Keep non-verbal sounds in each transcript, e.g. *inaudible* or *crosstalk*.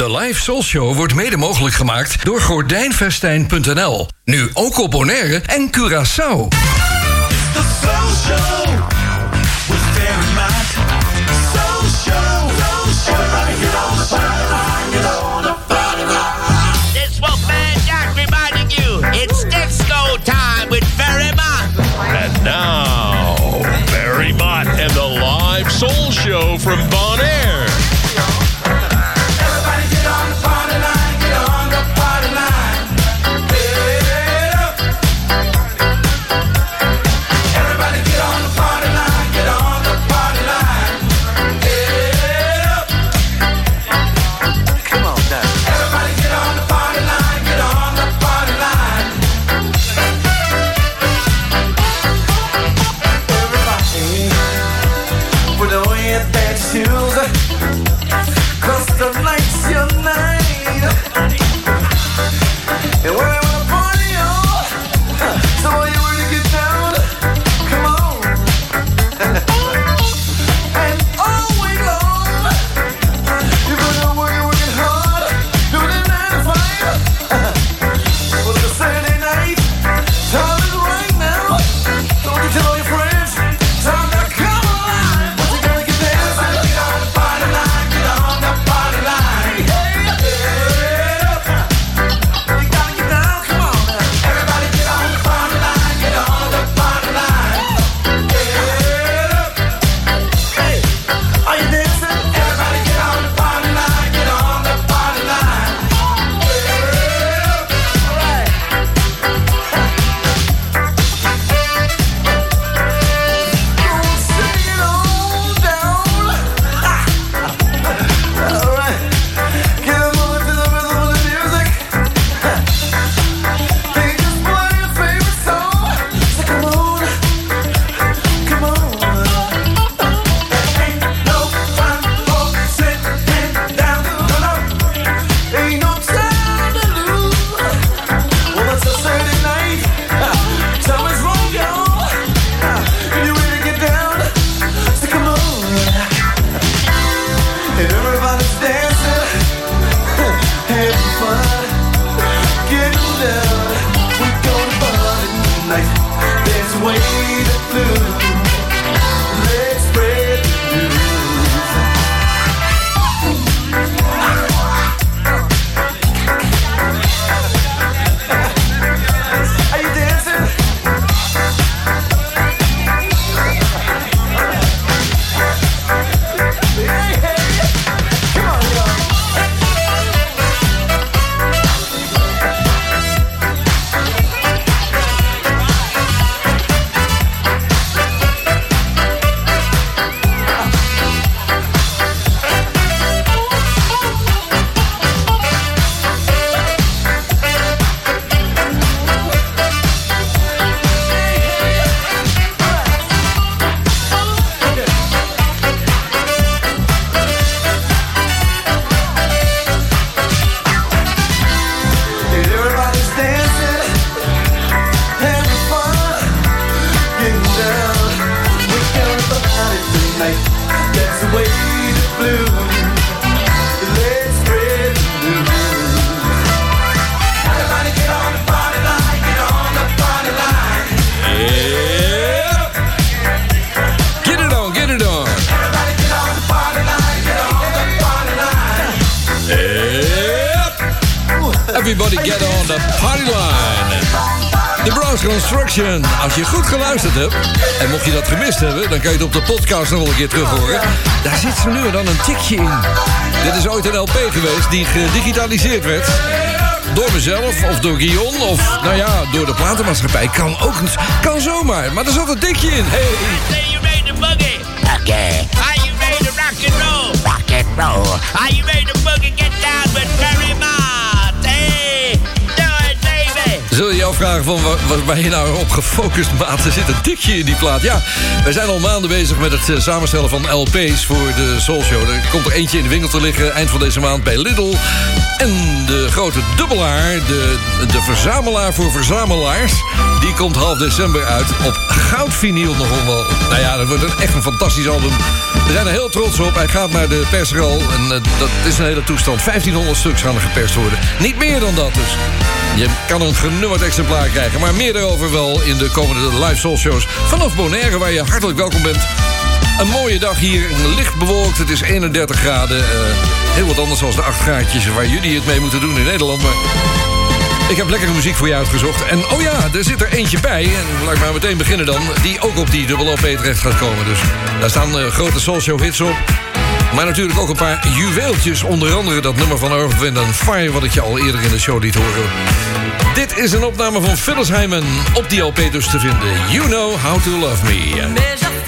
De Live Soul Show wordt mede mogelijk gemaakt door gordijnvestijn.nl. Nu ook op Bonaire en Curaçao. Construction. Als je goed geluisterd hebt, en mocht je dat gemist hebben, dan kan je het op de podcast nog wel een keer terug horen. Daar zit ze nu en dan een tikje in. Dit is ooit een LP geweest die gedigitaliseerd werd. Door mezelf, of door Guillaume, of nou ja, door de platenmaatschappij. Kan ook, kan zomaar, maar er zat een tikje in. Hey! you made. Okay. Made made get down? zul je je afvragen van waar, je nou op gefocust, maat? Er zit een tikje in die plaat. Ja, wij zijn al maanden bezig met het eh, samenstellen van LP's voor de Soul Show. Er komt er eentje in de winkel te liggen eind van deze maand bij Lidl. En de grote dubbelaar, de, de verzamelaar voor verzamelaars... die komt half december uit op goudvinyl nog wel. Nou ja, dat wordt een, echt een fantastisch album. We zijn er heel trots op. Hij gaat naar de persrol en eh, dat is een hele toestand. 1500 stuks gaan er geperst worden. Niet meer dan dat dus. Je kan een genummerd exemplaar krijgen. Maar meer daarover wel in de komende live soul shows... vanaf Bonaire, waar je hartelijk welkom bent. Een mooie dag hier, licht bewolkt, het is 31 graden. eh, heel wat anders dan de 8 graadjes waar jullie het mee moeten doen in Nederland. Maar ik heb lekkere muziek voor je uitgezocht. En oh ja, er zit er eentje bij, en laat ik maar meteen beginnen dan... die ook op die dubbel LP terecht gaat komen. Dus daar staan eh, grote soulshow hits op. Maar natuurlijk ook een paar juweeltjes. Onder andere dat nummer van Earth, Wind and Fire... wat ik je al eerder in de show liet horen. Dit is een opname van Phyllis Hyman. Op die LP dus te vinden. You Know How To Love Me.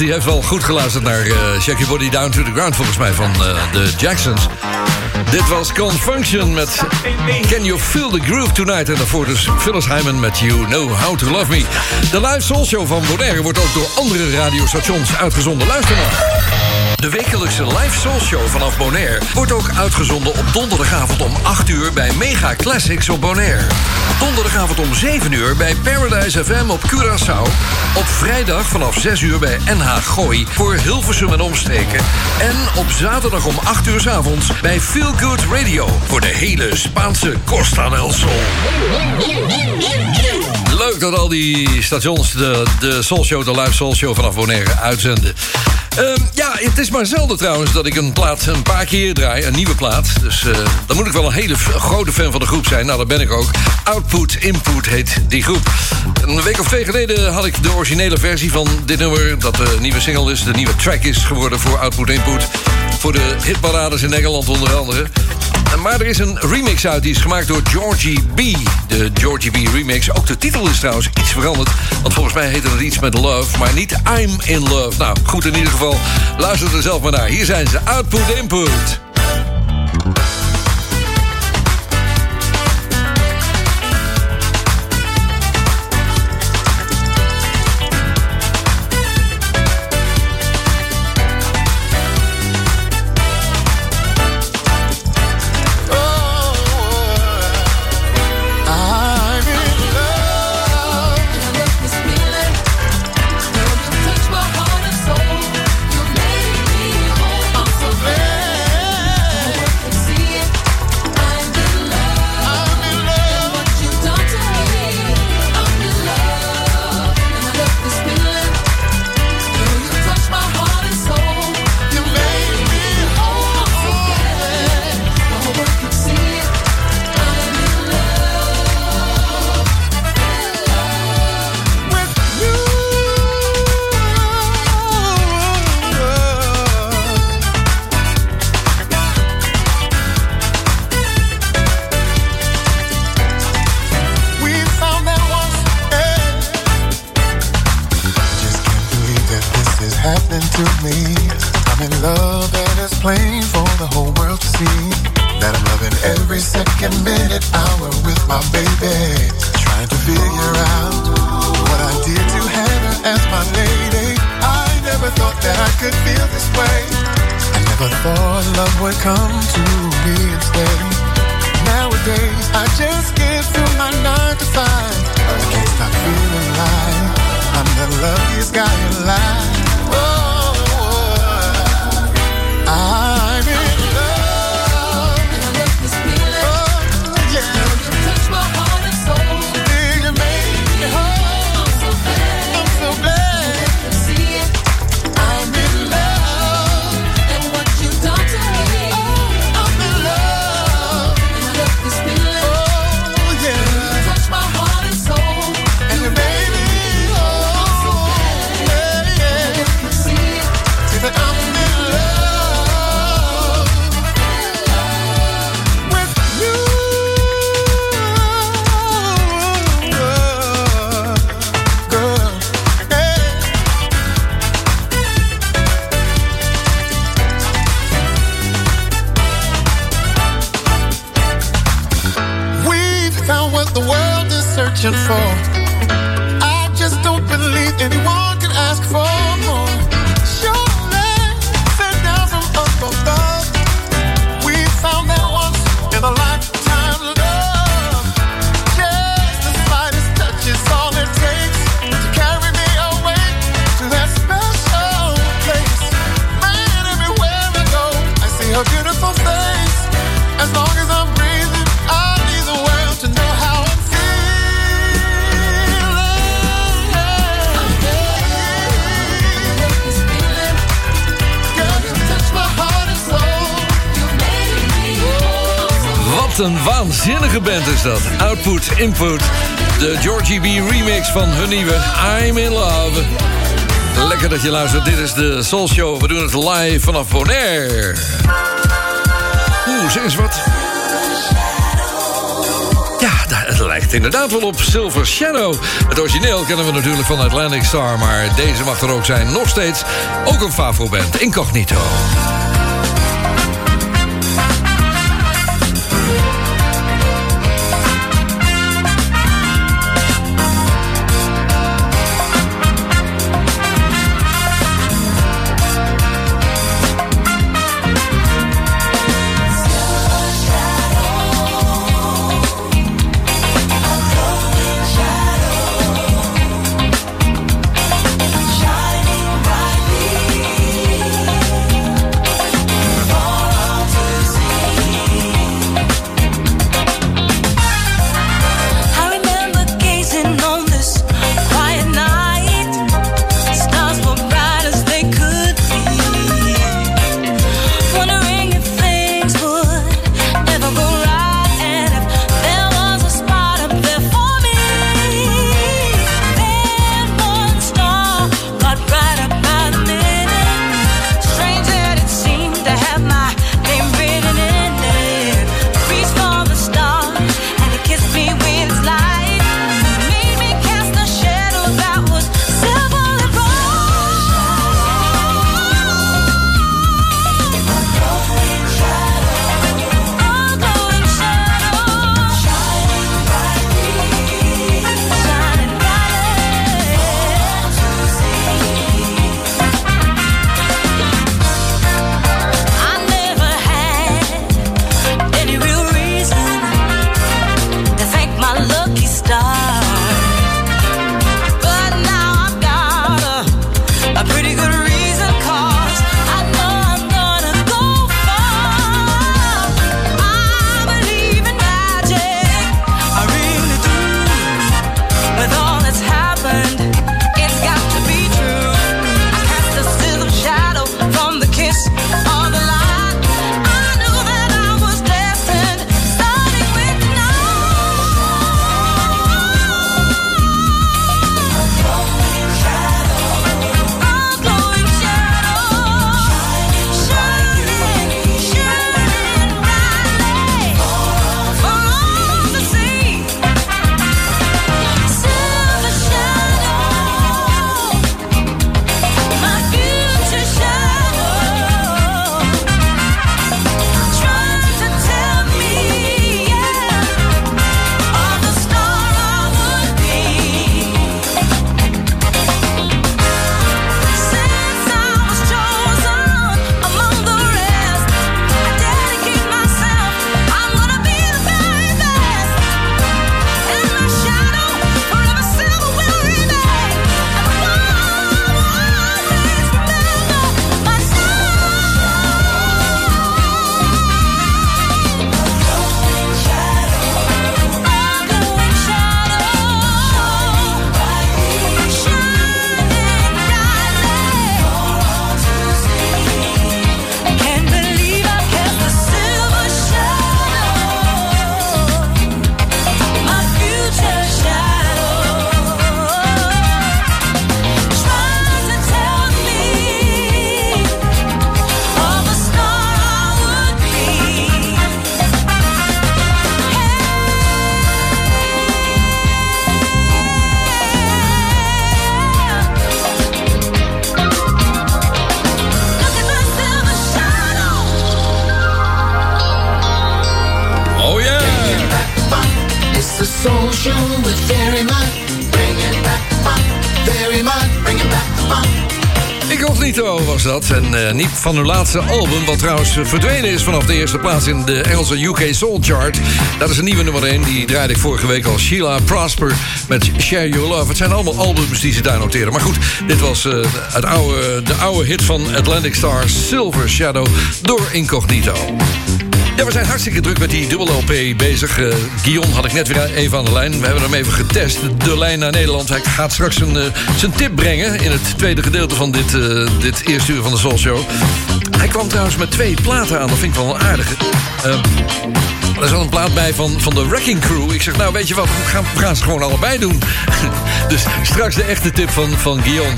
Die heeft wel goed geluisterd naar Shake Your Body Down to the Ground, volgens mij, van eh, de Jacksons. Dit was Confunction met Can You Feel the Groove Tonight? En daarvoor dus Phyllis Hyman met You Know How to Love Me. De live soul show van Bonaire wordt ook door andere radiostations uitgezonden. Luister maar. De wekelijkse live soul show vanaf Bonaire wordt ook uitgezonden op donderdagavond om 8 uur bij Mega Classics op Bonaire. Donderdagavond om 7 uur bij Paradise FM op Curaçao. Op vrijdag vanaf 6 uur bij NH Gooi voor Hilversum en omstreken. En op zaterdag om 8 uur 's avonds bij Feel Good Radio voor de hele Spaanse Costa del Sol. Leuk dat al die stations de, de Soul Show, de live Soul Show vanaf Bonaire uitzenden. Ehm, ja, het is maar zelden trouwens dat ik een plaat een paar keer draai. Een nieuwe plaat. Dus eh, dan moet ik wel een hele grote fan van de groep zijn. Nou, dat ben ik ook. Output Input heet die groep. Een week of twee geleden had ik de originele versie van dit nummer... dat de nieuwe single is, de nieuwe track is geworden voor Output Input. Voor de hitparades in Engeland onder andere. Maar er is een remix uit, die is gemaakt door Georgie B. De Georgie B remix. Ook de titel is trouwens iets veranderd. Want volgens mij heette het iets met love, maar niet I'm in love. Nou, goed in ieder geval. Luister er zelf maar naar. Hier zijn ze, Output Input. Would come to me instead. Nowadays, I just get through my nine to five. I can't stop feeling like I'm the luckiest guy alive. Waanzinnige band is dat. Output, Input. De Georgie B remix van hun nieuwe I'm in Love. Lekker dat je luistert. Dit is de Soul Show. We doen het live vanaf Bonaire. Oeh, zeg eens wat. Ja, het lijkt inderdaad wel op Silver Shadow. Het origineel kennen we natuurlijk van Atlantic Star... maar deze mag er ook zijn. Nog steeds ook een Favo-band, Incognito. Van hun laatste album, wat trouwens verdwenen is vanaf de eerste plaats in de Engelse UK Soul Chart. Dat is een nieuwe nummer 1. Die draaide ik vorige week al. Sheila Prosper met Share Your Love. Het zijn allemaal albums die ze daar noteren. Maar goed, dit was eh, het oude, de oude hit van Atlantic Star, Silver Shadow, door Incognito. Ja, we zijn hartstikke druk met die dubbel LP bezig. Eh Guillaume had ik net weer even aan de lijn. We hebben hem even getest. De lijn naar Nederland. Hij gaat straks een, eh, zijn tip brengen in het tweede gedeelte van dit, eh, dit eerste uur van de Soul Show. Hij kwam trouwens met twee platen aan. Dat vind ik wel een aardige. Eh, er zat een plaat bij van, van de Wrecking Crew. Ik zeg, nou weet je wat, we gaan, we gaan ze gewoon allebei doen. *laughs* dus straks de echte tip van, van Guillaume.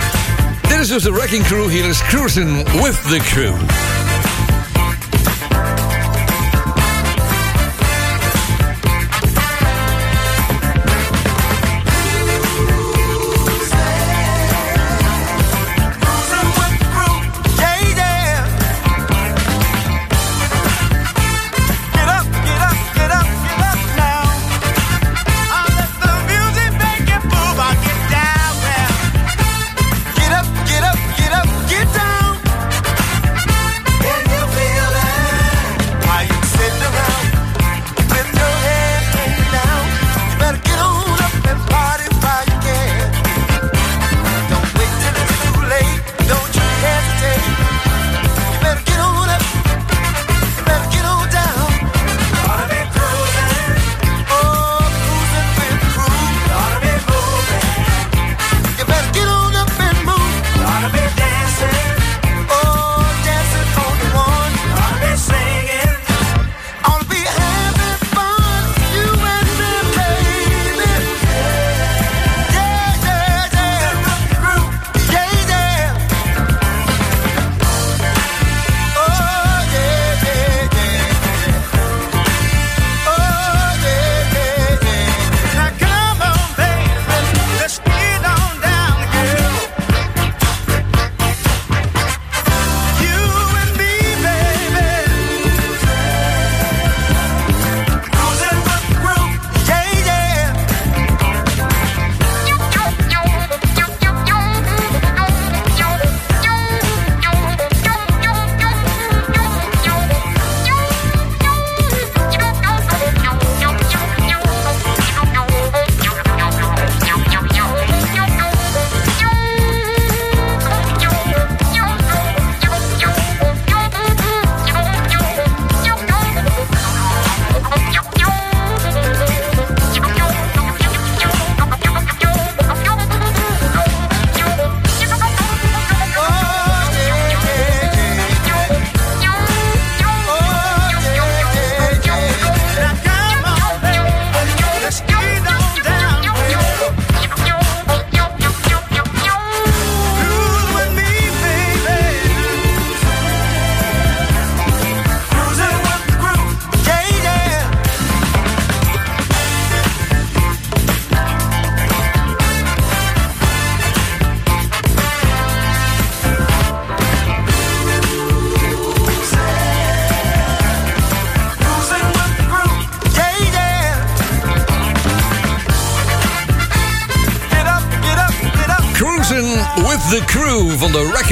Dit is dus de Wrecking Crew. Hier is Cruising with the Crew.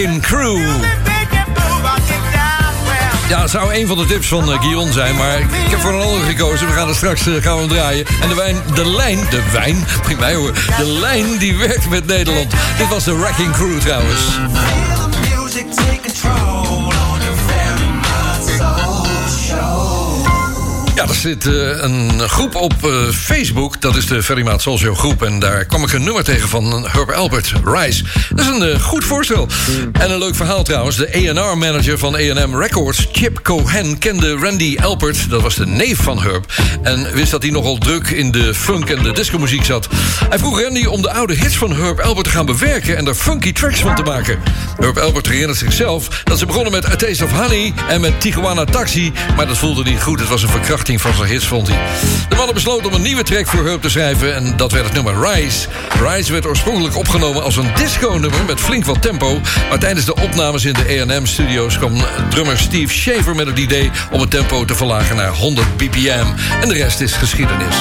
Wrecking Crew. Ja, het zou een van de tips van uh, Guillaume zijn, maar ik heb voor een andere gekozen. We gaan er straks uh, gaan we draaien. En de, wijn, de lijn, de wijn, *laughs* mij hoor. De lijn die werkt met Nederland. Dit was de Wrecking Crew trouwens. Er zit uh, een groep op uh, Facebook. Dat is de Ferry Maat Soul Show groep. En daar kwam ik een nummer tegen van Herb Albert, Rise. Dat is een uh, goed voorstel. En een leuk verhaal trouwens. De A&R-manager van A&M Records, Chip Cohen... kende Randy Albert, dat was de neef van Herb... en wist dat hij nogal druk in de funk en de discomuziek zat. Hij vroeg Randy om de oude hits van Herb Albert te gaan bewerken... en er funky tracks van te maken. Herb Albert herinnert zichzelf dat ze begonnen met A Taste of Honey... en met Tijuana Taxi, maar dat voelde niet goed. Het was een verkrachting van zijn hits, vond hij. De mannen besloten om een nieuwe track voor Herb te schrijven... en dat werd het nummer Rise. Rise werd oorspronkelijk opgenomen als een disco-nummer... met flink wat tempo. Maar tijdens de opnames in de A&M-studio's... kwam drummer Steve Shaver met het idee... om het tempo te verlagen naar 100 bpm. En de rest is geschiedenis.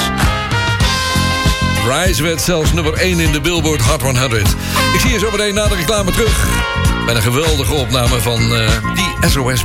Rise werd zelfs nummer 1 in de Billboard Hot 100. Ik zie je zo meteen na de reclame terug... een geweldige opname van uh, die SOS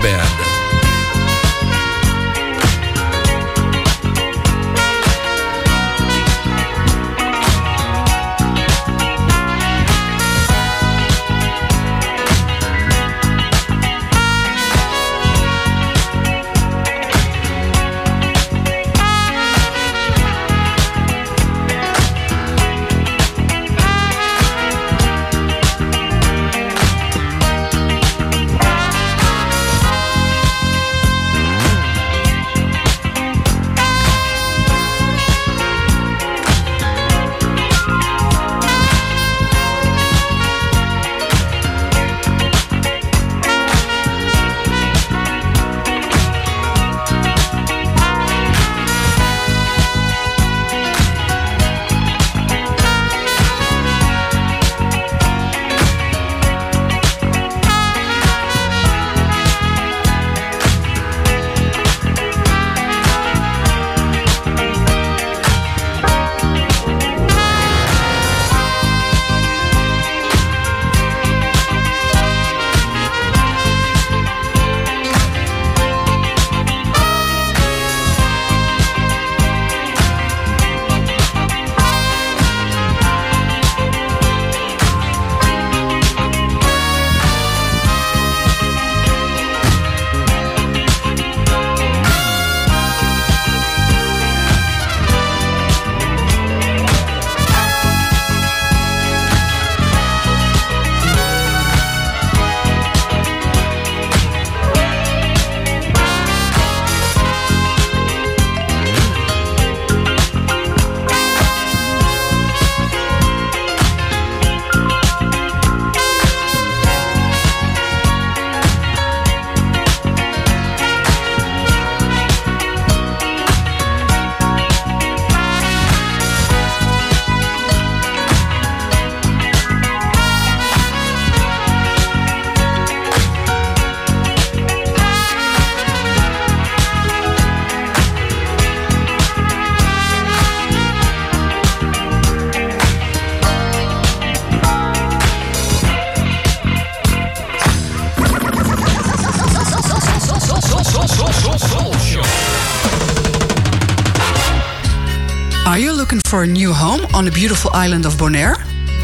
for a new home on the beautiful island of Bonaire?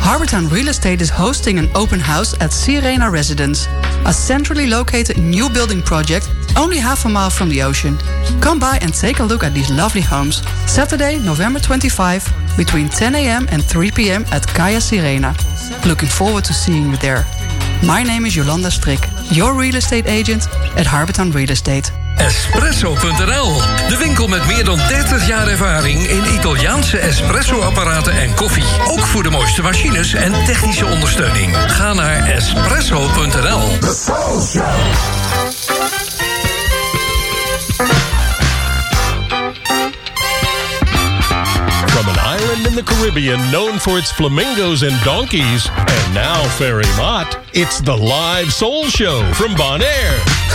Harbortown Real Estate is hosting an open house at Sirena Residence, a centrally located new building project only half a mile from the ocean. Come by and take a look at these lovely homes. Saturday, November 25, between 10 a.m. and 3 p.m. at Kaya Sirena. Looking forward to seeing you there. My name is Yolanda Strik, your real estate agent at Harbortown Real Estate. Espresso.nl, de winkel met meer dan 30 jaar ervaring in Italiaanse espresso-apparaten en koffie. Ook voor de mooiste machines en technische ondersteuning. Ga naar espresso.nl. From an island in the Caribbean known for its flamingos and donkeys, and now Ferry Mott, it's the live soul show from Bonaire.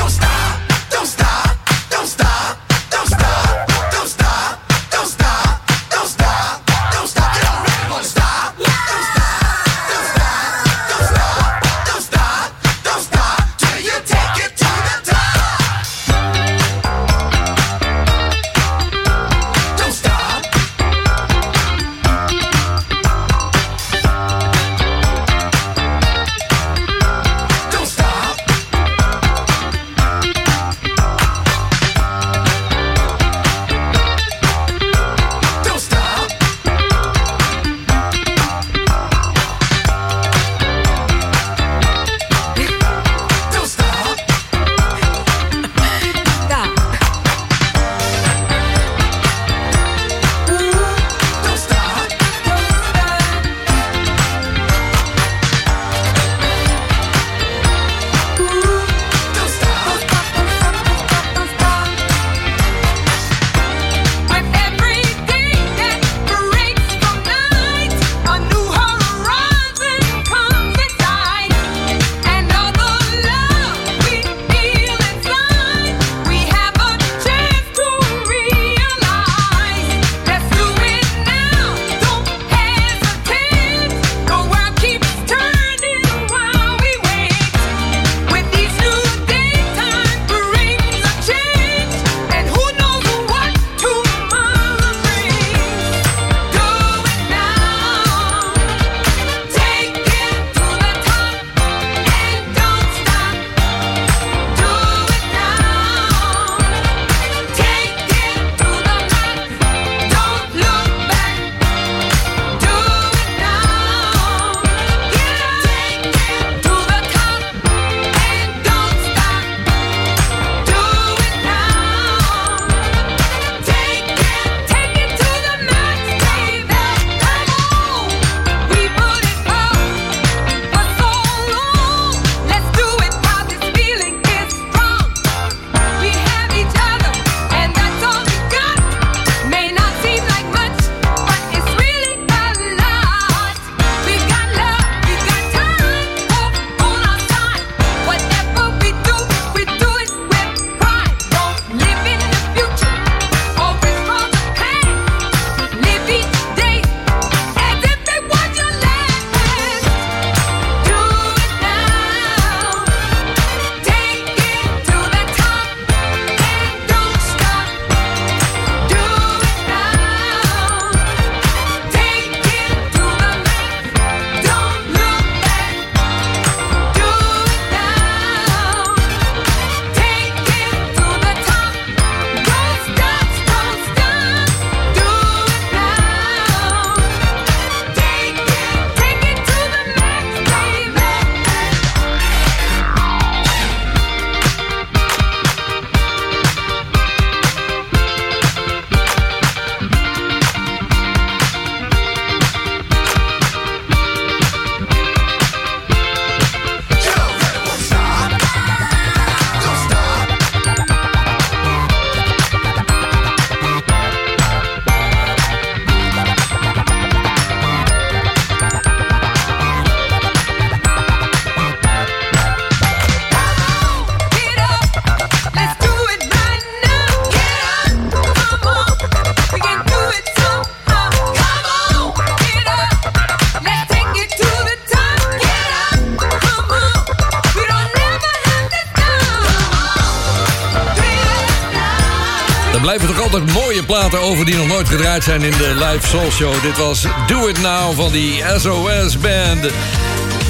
Er blijven toch altijd mooie platen over die nog nooit gedraaid zijn in de live soul show. Dit was Do It Now van die SOS Band.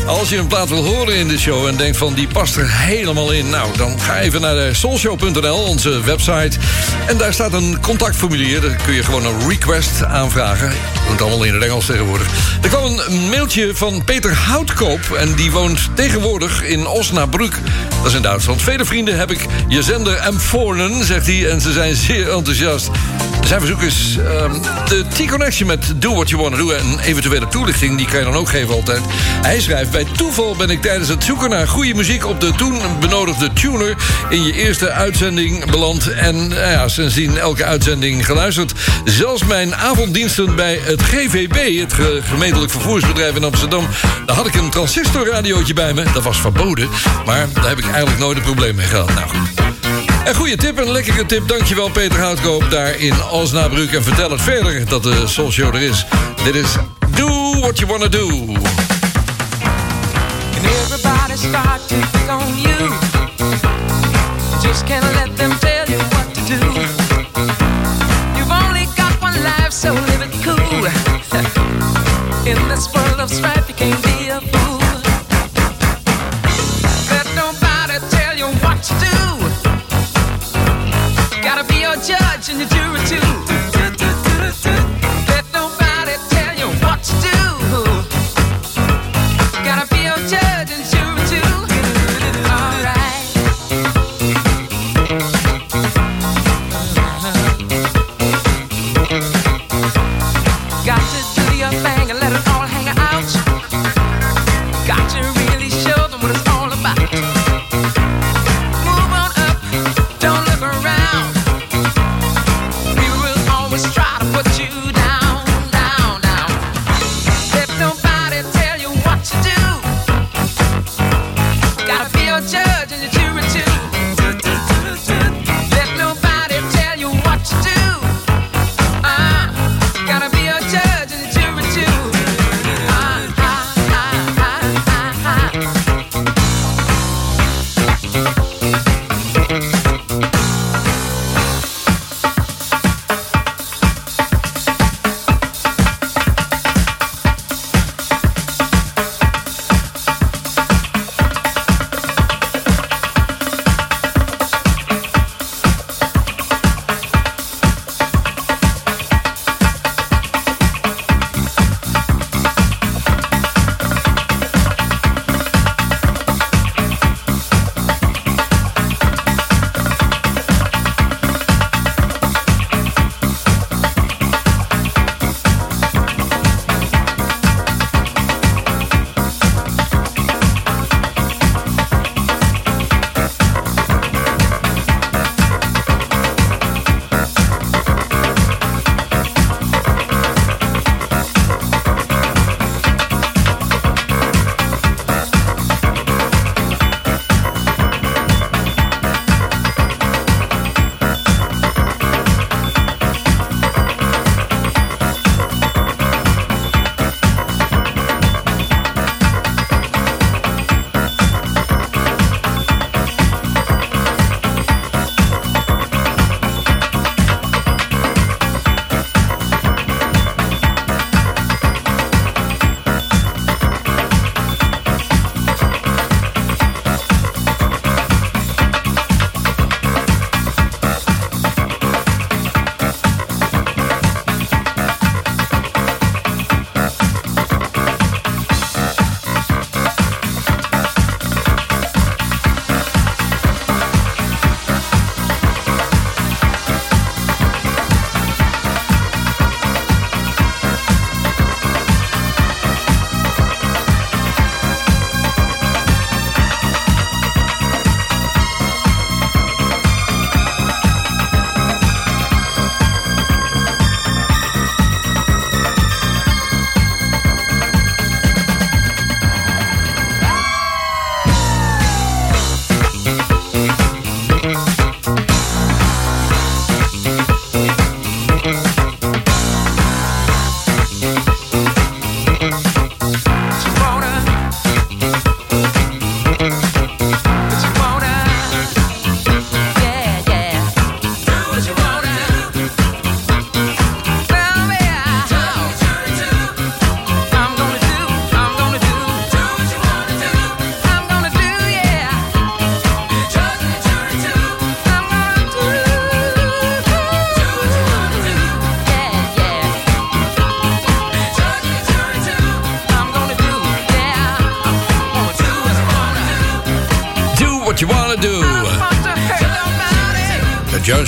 Als je een plaat wil horen in de show en denkt van die past er helemaal in... nou, dan ga even naar de soulshow.nl, onze website. En daar staat een contactformulier. Daar kun je gewoon een request aanvragen. Dat het allemaal in het Engels tegenwoordig. Er kwam een mailtje van Peter Houtkoop... en die woont tegenwoordig in Osnabrück. Dat is in Duitsland. Vele vrienden heb ik je zender empfohlen, zegt hij... en ze zijn zeer enthousiast. Zijn verzoek is ehm, de T-Connection met Do What You Wanna Do... en eventuele toelichting, die kan je dan ook geven altijd. Hij schrijft... Bij toeval ben ik tijdens het zoeken naar goede muziek... op de toen benodigde tuner in je eerste uitzending beland. En nou ja, sindsdien elke uitzending geluisterd. Zelfs mijn avonddiensten bij het GVB... het ge- gemeentelijk vervoersbedrijf in Amsterdam... daar had ik een transistorradiootje bij me. Dat was verboden, maar daar heb ik eigenlijk nooit een probleem mee gehad. Nou goed. Een goede tip, een lekkere tip. Dankjewel Peter Houtkoop daar in Osnabrück. En vertel het verder dat de Soul Show er is. Dit is Do What You Wanna Do. And everybody start to pick on you. Just can't let them tell you what to do. You've only got one life, so live it cool. *laughs* In this world of strife, you can't be your judge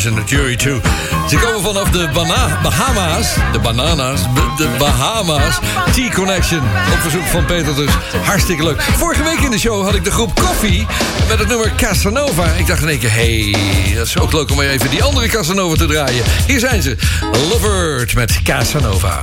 En de Jury 2. Ze komen vanaf de Bana Bahama's. De Bananas. De Bahama's. T-Connection. Op verzoek van Peter dus. Hartstikke leuk. Vorige week in de show had ik de groep Koffie. Met het nummer Casanova. Ik dacht in één keer, hey, dat is ook leuk om even die andere Casanova te draaien. Hier zijn ze. Lovert met Casanova.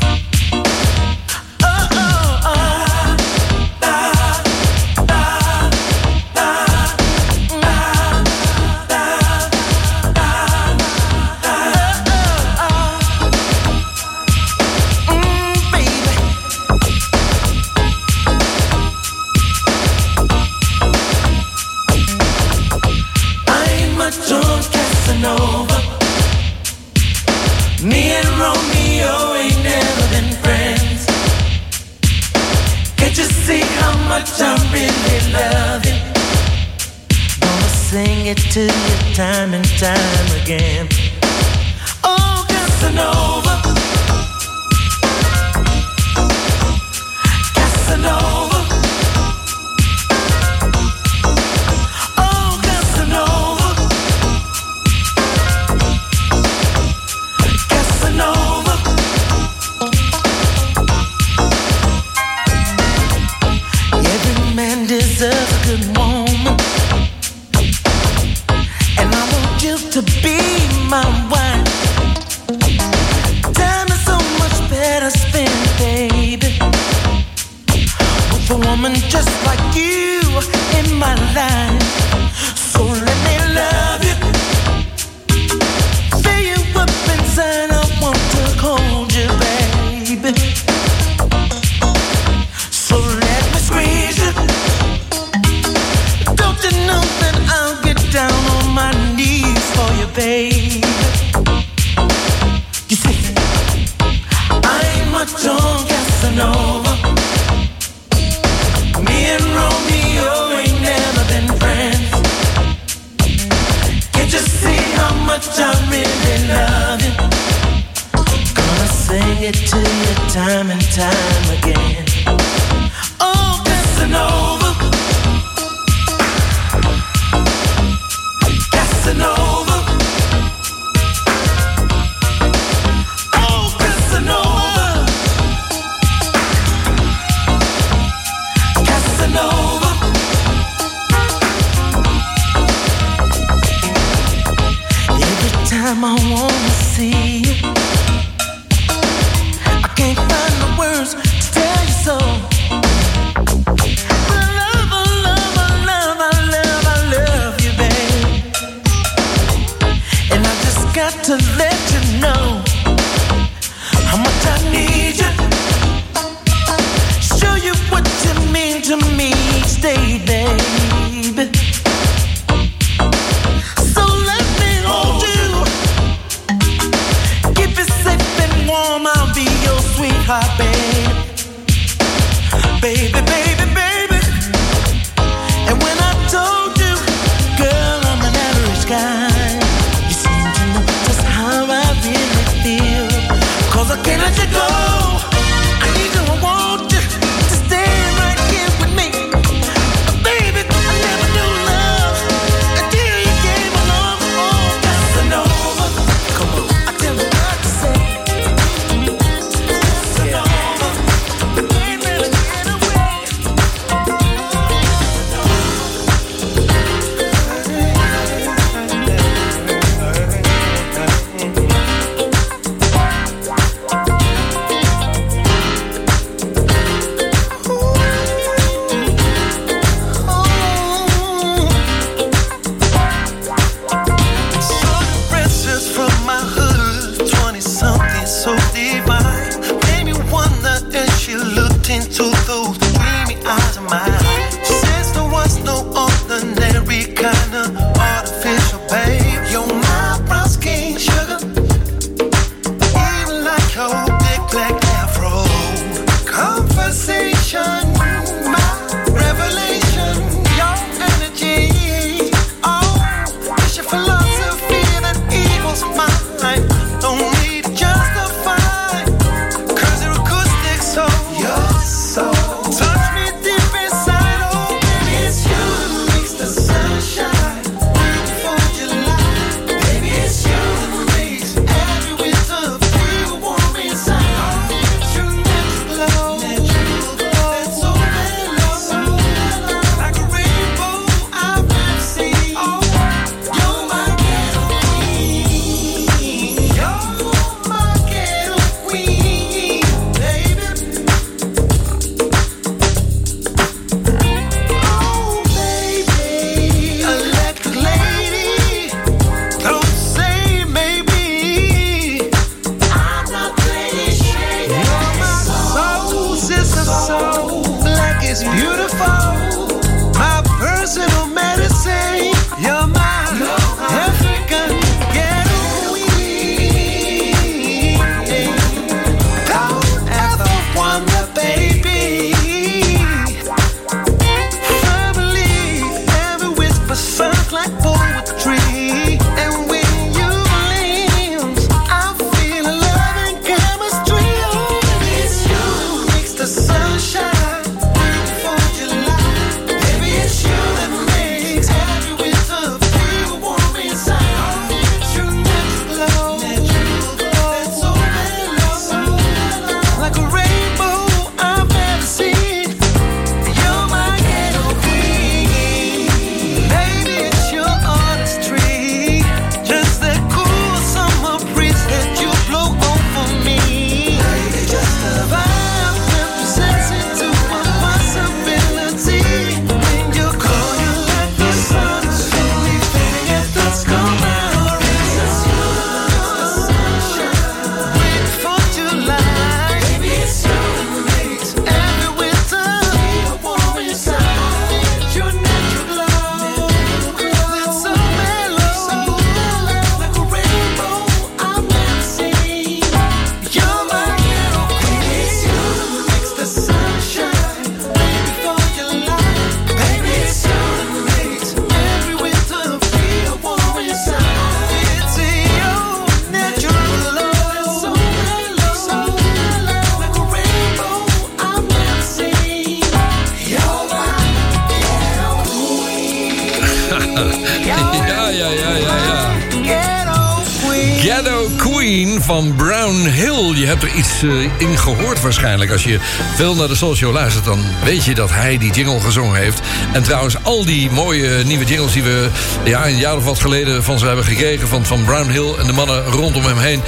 Waarschijnlijk. Als je veel naar de Soul Show luistert... dan weet je dat hij die jingle gezongen heeft. En trouwens, al die mooie nieuwe jingles... die we ja, een jaar of wat geleden van ze hebben gekregen... van, van Brown Hill en de mannen rondom hem heen...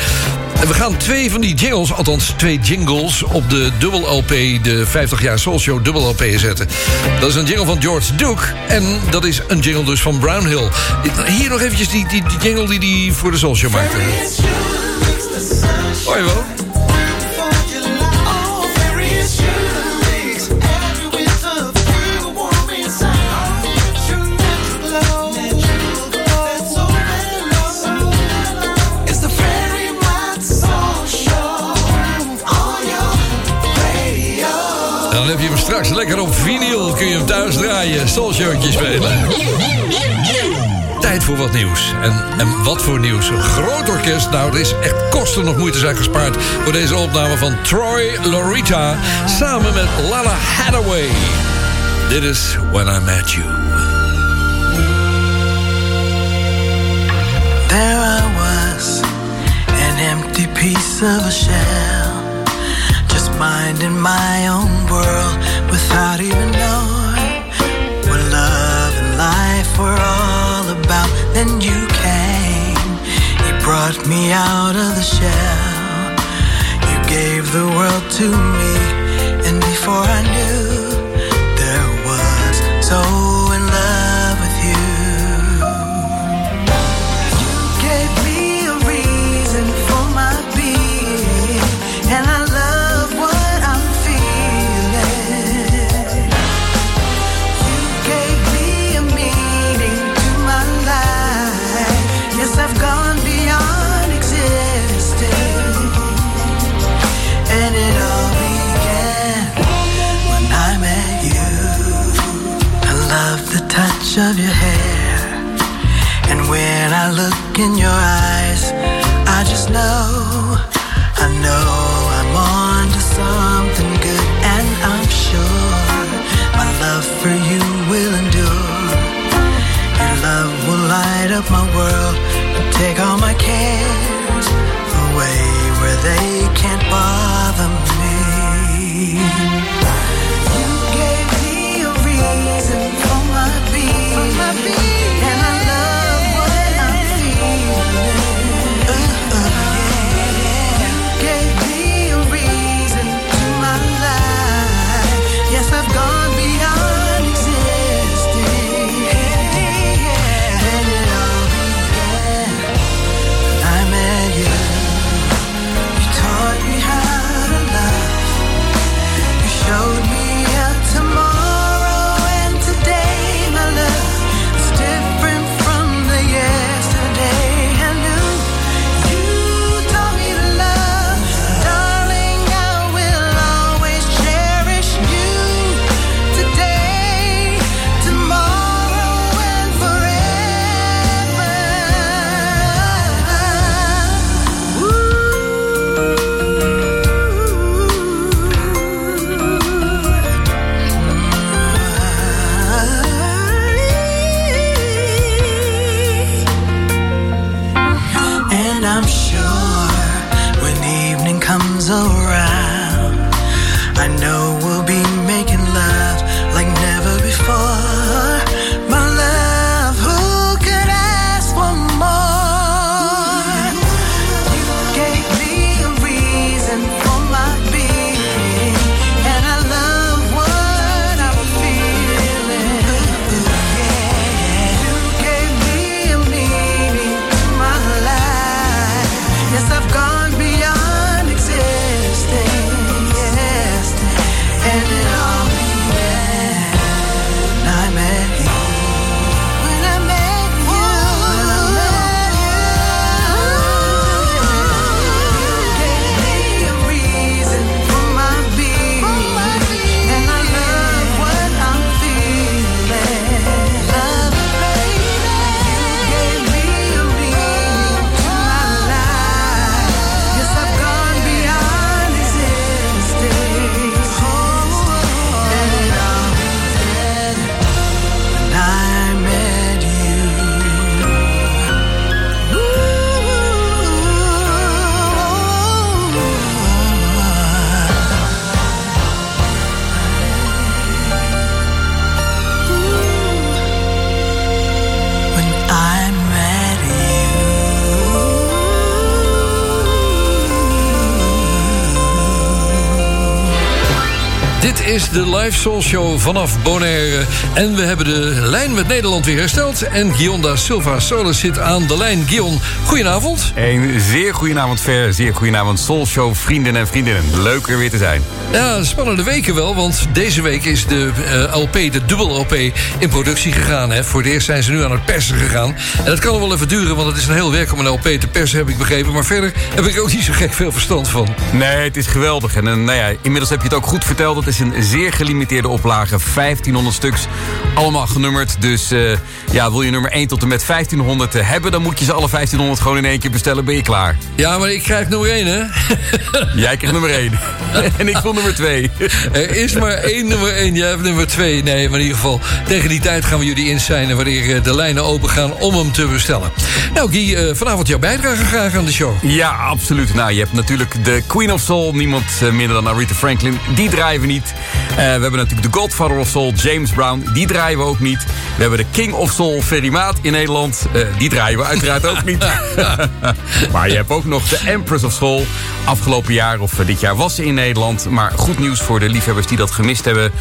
En we gaan twee van die jingles, althans twee jingles... op de dubbel LP, de 50 jaar Soul Show dubbel LP zetten. Dat is een jingle van George Duke. En dat is een jingle dus van Brown Hill. Hier nog eventjes die, die, die jingle die hij voor de Soul Show maakte. Hoi wel. Lekker op vinyl. Kun je hem thuis draaien. Soulshowtje spelen. Tijd voor wat nieuws. En, en wat voor nieuws. Een groot orkest. Nou, er is echt kosten nog moeite zijn gespaard... voor deze opname van Troy Lorita... samen met Lala Hathaway. Dit is When I Met You. There I was, an empty piece of a shell, just minding my own world without even knowing what love and life were all about. Then you came, you brought me out of the shell, you gave the world to me, and before I knew de live soul show vanaf Bonaire. En we hebben de lijn met Nederland weer hersteld. En Gionda Silva Solis zit aan de lijn. Gion, goedenavond. Een zeer goedenavond Ver, zeer goedenavond Soul Show vrienden en vriendinnen. Leuk er weer te zijn. Ja, spannende weken wel, want deze week is de eh, LP, de dubbel LP, in productie gegaan. Hè. Voor het eerst zijn ze nu aan het persen gegaan. En dat kan wel even duren, want het is een heel werk om een LP te persen, heb ik begrepen. Maar verder heb ik ook niet zo gek veel verstand van. Nee, het is geweldig. En eh, nou ja, inmiddels heb je het ook goed verteld. Het is een zeer gelimiteerde oplage. 1500 stuks, allemaal genummerd. Dus eh, ja, wil je nummer 1 tot en met 1500 hebben... dan moet je ze alle 1500 gewoon in één keer bestellen. Ben je klaar. Ja, maar ik krijg nummer 1, hè? *laughs* Jij krijgt nummer 1. *laughs* en ik wil nummer 2. Er is maar één nummer 1, jij hebt nummer 2. Nee, maar in ieder geval, tegen die tijd gaan we jullie insignen... wanneer eh, de lijnen open gaan om hem te bestellen. Nou, Guy, eh, vanavond jouw bijdrage graag aan de show. Ja, absoluut. Nou, je hebt natuurlijk de Queen of Soul. Niemand eh, minder dan Aretha Franklin. Die draaien we niet. Eh, we hebben natuurlijk de Godfather of Soul, James Brown. Die draaien we ook niet. We hebben de King of Soul, Ferry Maat in Nederland. Eh, die draaien we uiteraard ook niet. *laughs* maar je hebt ook nog de Empress of Soul. Afgelopen jaar of eh, dit jaar was ze in Nederland. Maar goed nieuws voor de liefhebbers die dat gemist hebben.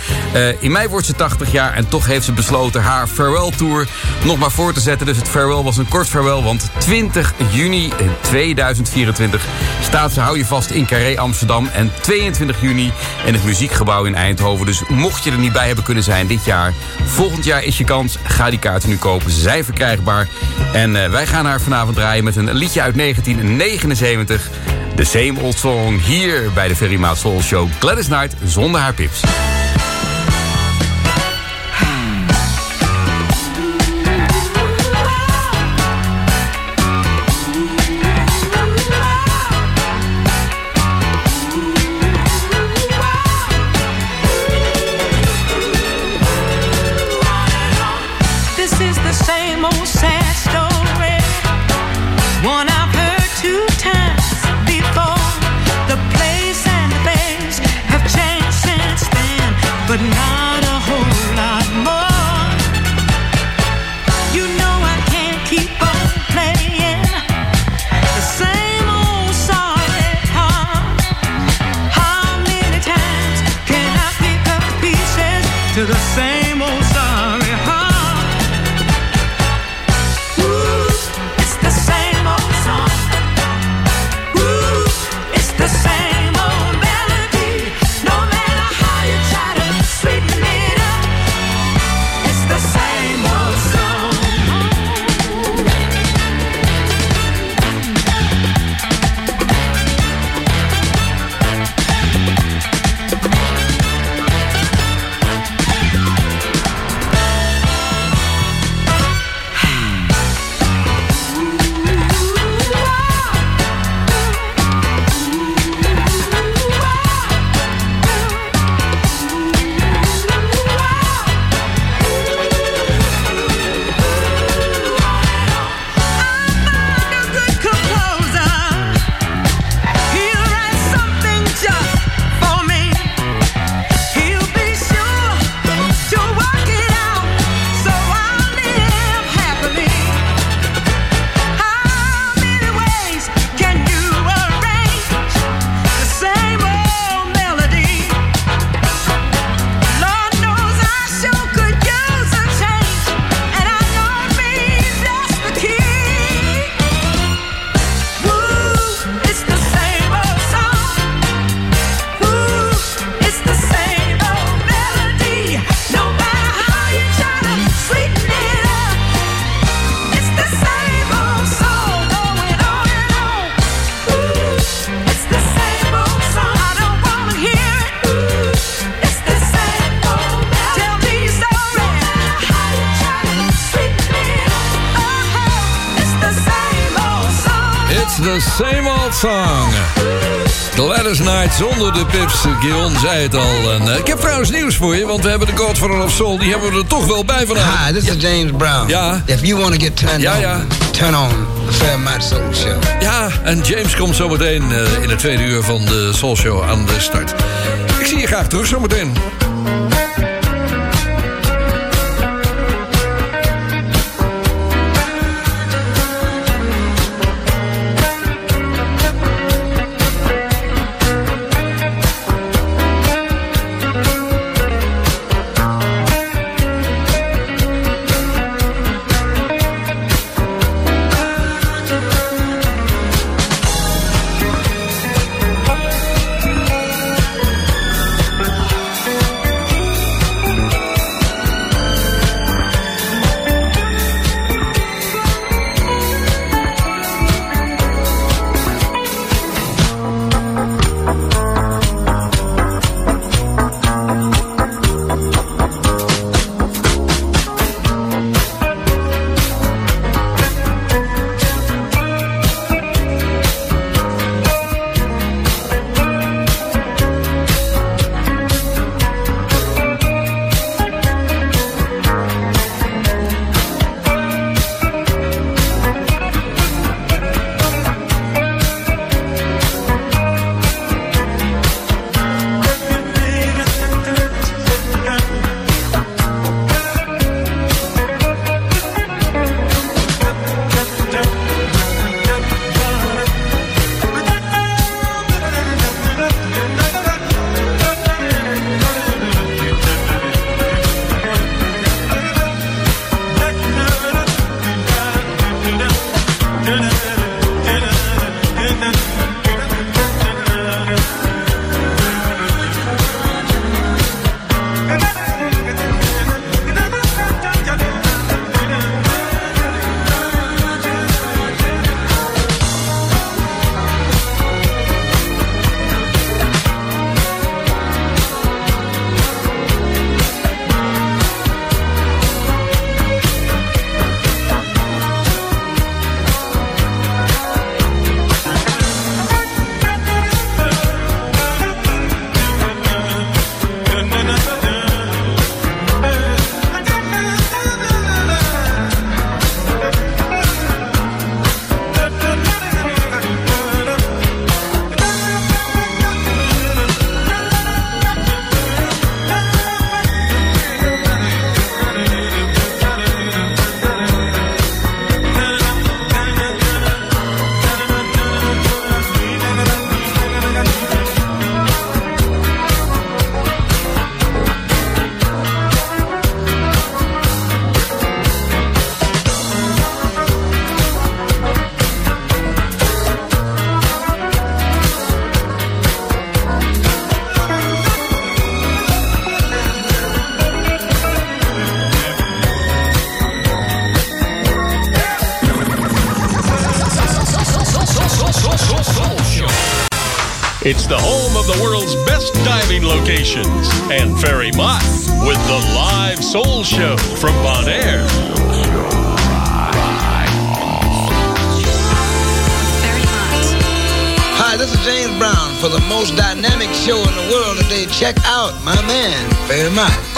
In mei wordt ze 80 jaar en toch heeft ze besloten haar farewell tour nog maar voor te zetten. Dus het farewell was een kort farewell, want 20 juni 2024 staat ze, hou je vast, in Carré Amsterdam. En 22 juni in het Muziekgebouw in Eindhoven. Dus mocht je er niet bij hebben kunnen zijn dit jaar, volgend jaar is je kans. Ga die kaarten nu kopen, ze zijn verkrijgbaar. En eh, wij gaan haar vanavond draaien met een liedje uit 1979. De Same Old Song hier bij de Ferry Maat Soul Show. Gladys Knight zonder haar pips. Same old song. Gladys Knight zonder de pips. Gion zei het al. En, eh, ik heb trouwens nieuws voor je, want we hebben de Godfather of Soul. Die hebben we er toch wel bij vanavond. Hi, this is James Brown. Ja. If you want to get turned Ja, on, ja. turn on the Fairmont Soul Show. Ja, en James komt zometeen eh, in het tweede uur van de Soul Show aan de start. Ik zie je graag terug zometeen. It's the home of the world's best diving locations. And Ferry Mott with the live soul show from Bonaire. Hi, this is James Brown for the most dynamic show in the world today. Check out my man, very much.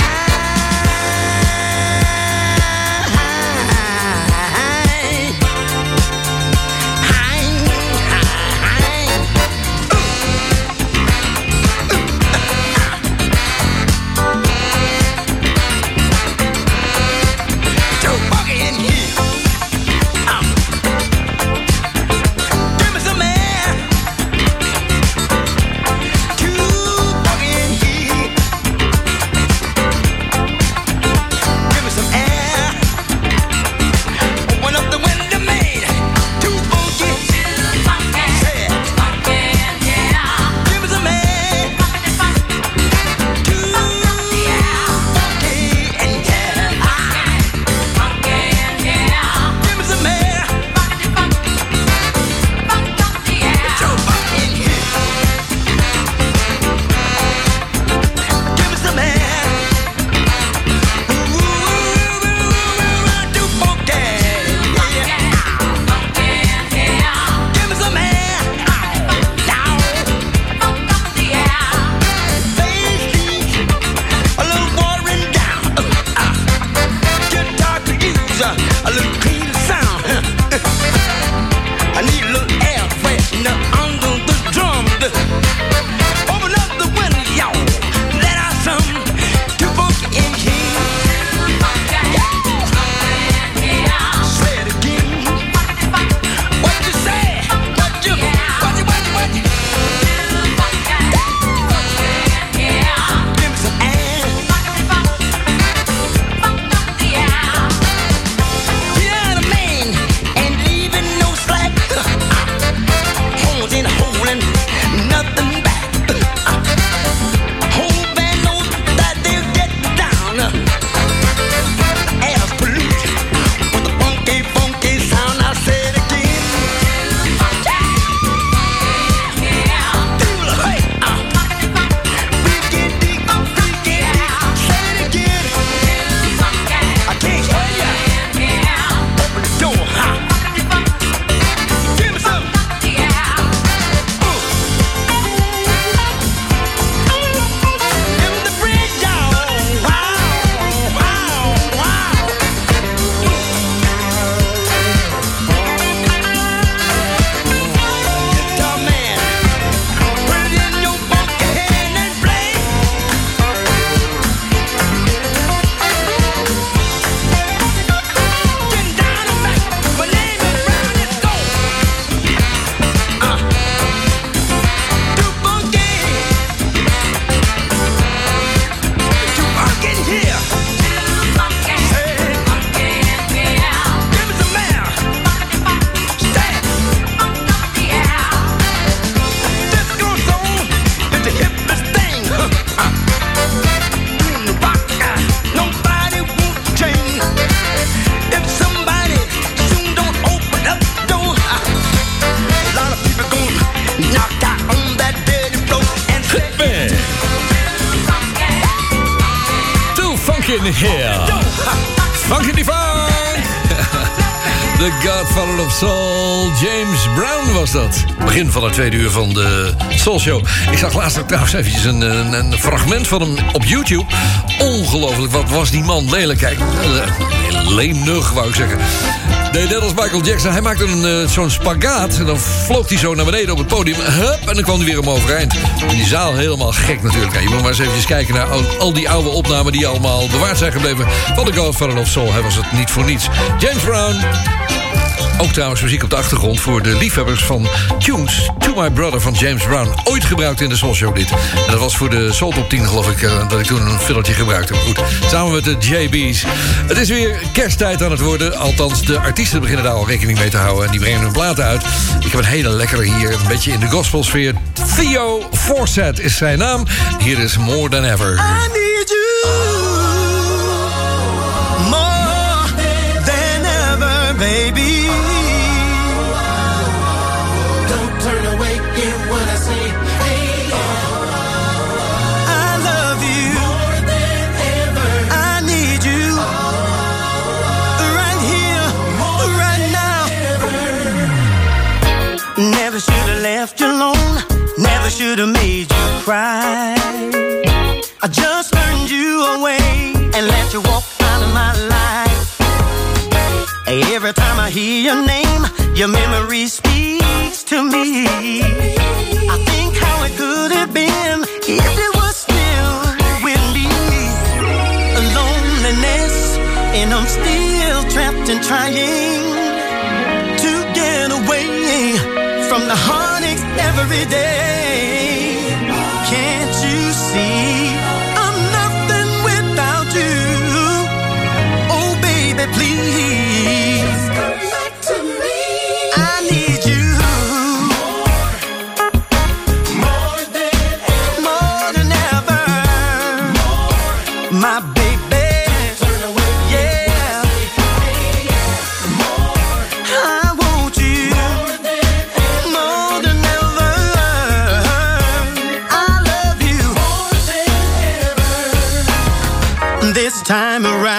Here. Funky divine. *laughs* The Godfather of Soul, James Brown was dat. Begin van het tweede uur van de Soul Show. Ik zag laatst ook trouwens eventjes een, een, fragment van hem op YouTube. Ongelooflijk, wat was die man lelijk. Kijk, lenig wou ik zeggen. Deed net als Michael Jackson. Hij maakte een, eh, zo'n spagaat. En dan vloog hij zo naar beneden op het podium. Hup, en dan kwam hij weer om overeind. En die zaal helemaal gek natuurlijk. Ja, je moet maar eens even kijken naar al, die oude opnamen... die allemaal bewaard zijn gebleven van de Godfather of Soul. Hij was het niet voor niets. James Brown. Ook trouwens muziek op de achtergrond voor de liefhebbers van Tunes. My Brother van James Brown. Ooit gebruikt in de Soul Show dit. En dat was voor de Soul Top 10 geloof ik. eh, dat ik toen een filletje gebruikte. Goed, samen met de JB's. Het is weer kersttijd aan het worden. Althans, de artiesten beginnen daar al rekening mee te houden. En die brengen hun platen uit. Ik heb een hele lekkere hier. Een beetje in de gospelsfeer. Theo Forsett is zijn naam. Hier is More Than Ever. I need you more than ever, baby. Left you alone. Never should have made you cry. I just turned you away and let you walk out of my life. Every time I hear your name, your memory speaks to me. I think how it could have been if it was still with me. Loneliness, and I'm still trapped and trying to get away from the heartaches every day. Can't you see I'm nothing without you? Oh, baby, please. Time around,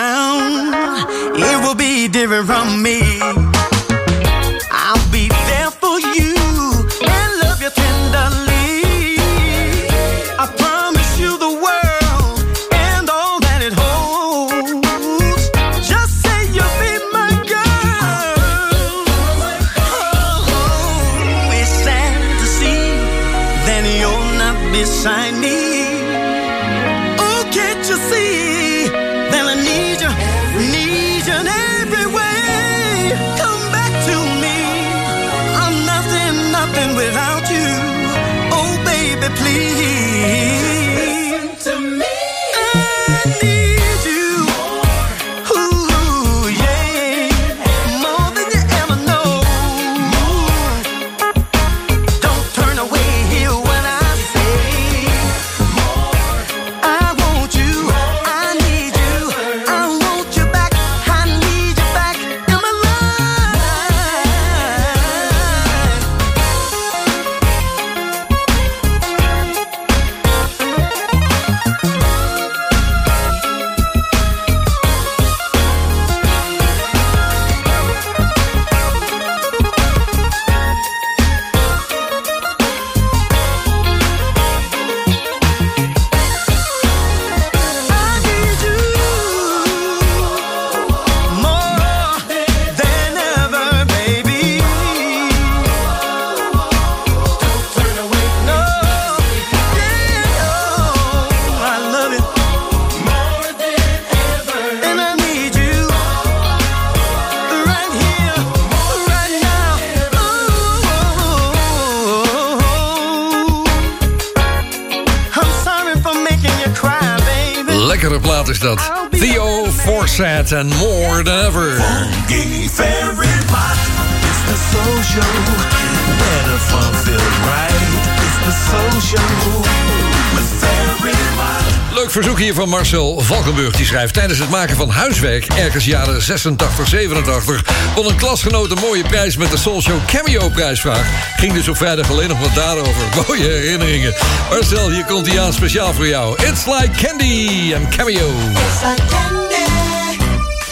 Marcel Valkenburg. Die schrijft tijdens het maken van huiswerk... ergens jaren 86, 87... won een klasgenoot een mooie prijs met de Soul Show Cameo prijsvraag. Ging dus op vrijdag alleen nog wat daarover. *laughs* Mooie herinneringen. Marcel, hier komt hij aan speciaal voor jou. It's Like Candy en Cameo. It's like candy.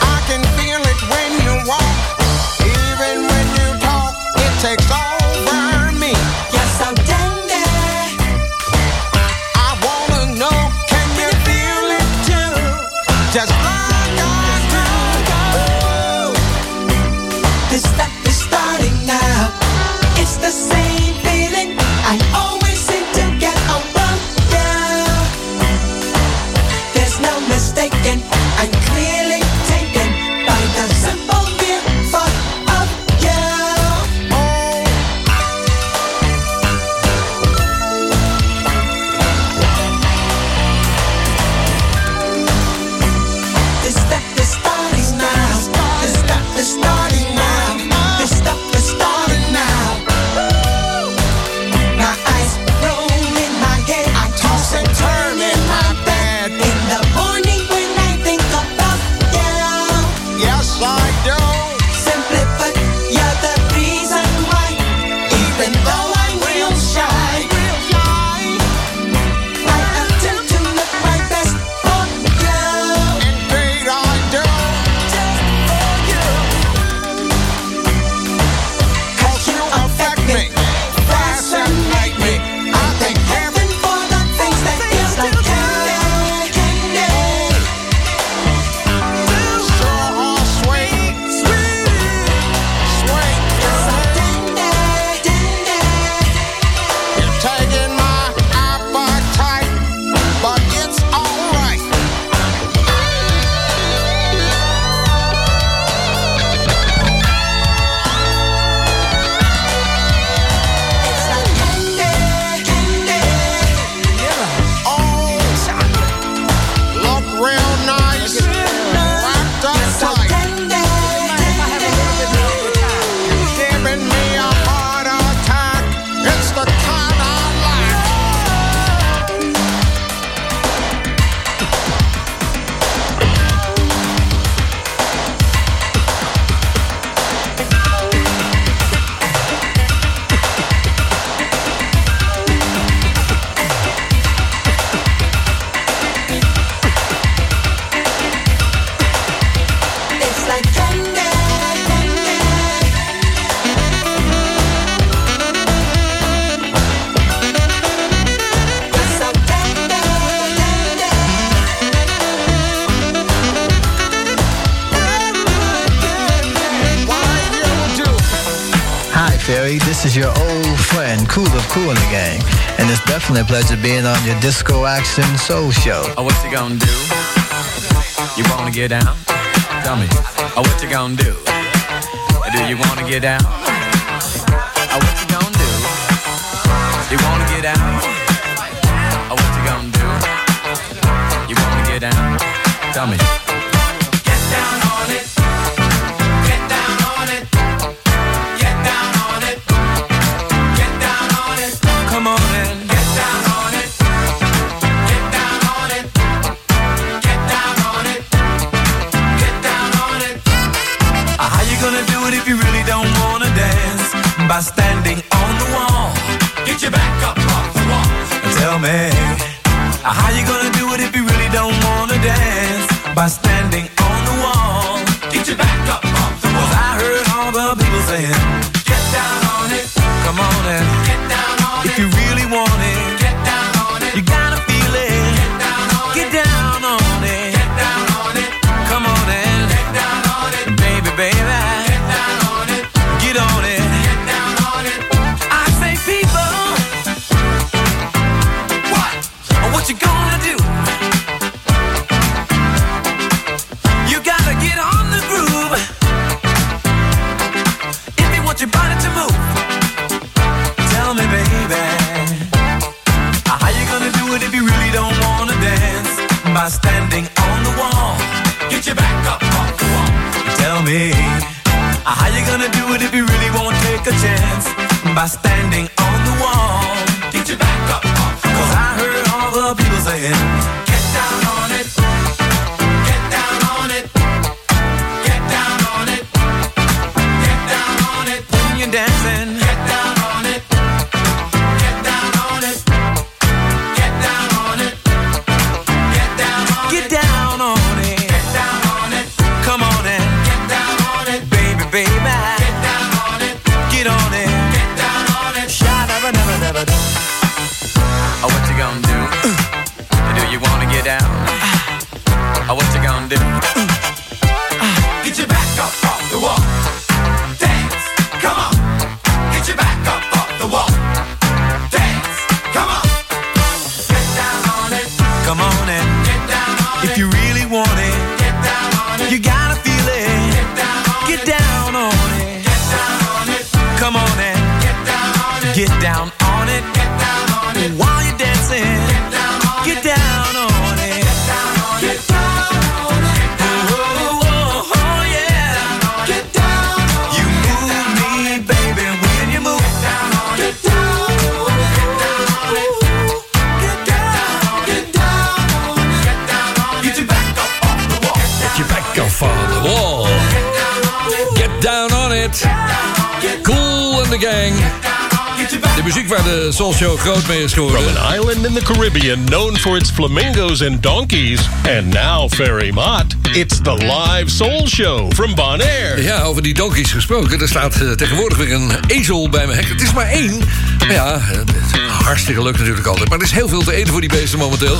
I can feel it when you walk. Even when you talk, it takes and it's definitely a pleasure being on your Disco Action Soul Show. Oh, what you gonna do? You wanna get down? Tell me. Oh, what you gonna do? Do you wanna get down? Oh, what you gonna do? You wanna get down? Oh, what you gonna do? You wanna get down? Tell me. By standing on the wall. Get your back up off the wall. Tell me. How you gonna do it if you really don't wanna dance? By standing an island in the Caribbean known for its flamingos and donkeys, and now Ferry Mott, it's the live soul show from Bonaire. Ja, over die donkeys gesproken. Er staat eh, tegenwoordig weer een ezel bij mijn hek. Het is maar één. Ja, eh, is hartstikke leuk natuurlijk altijd. Maar er is heel veel te eten voor die beesten momenteel.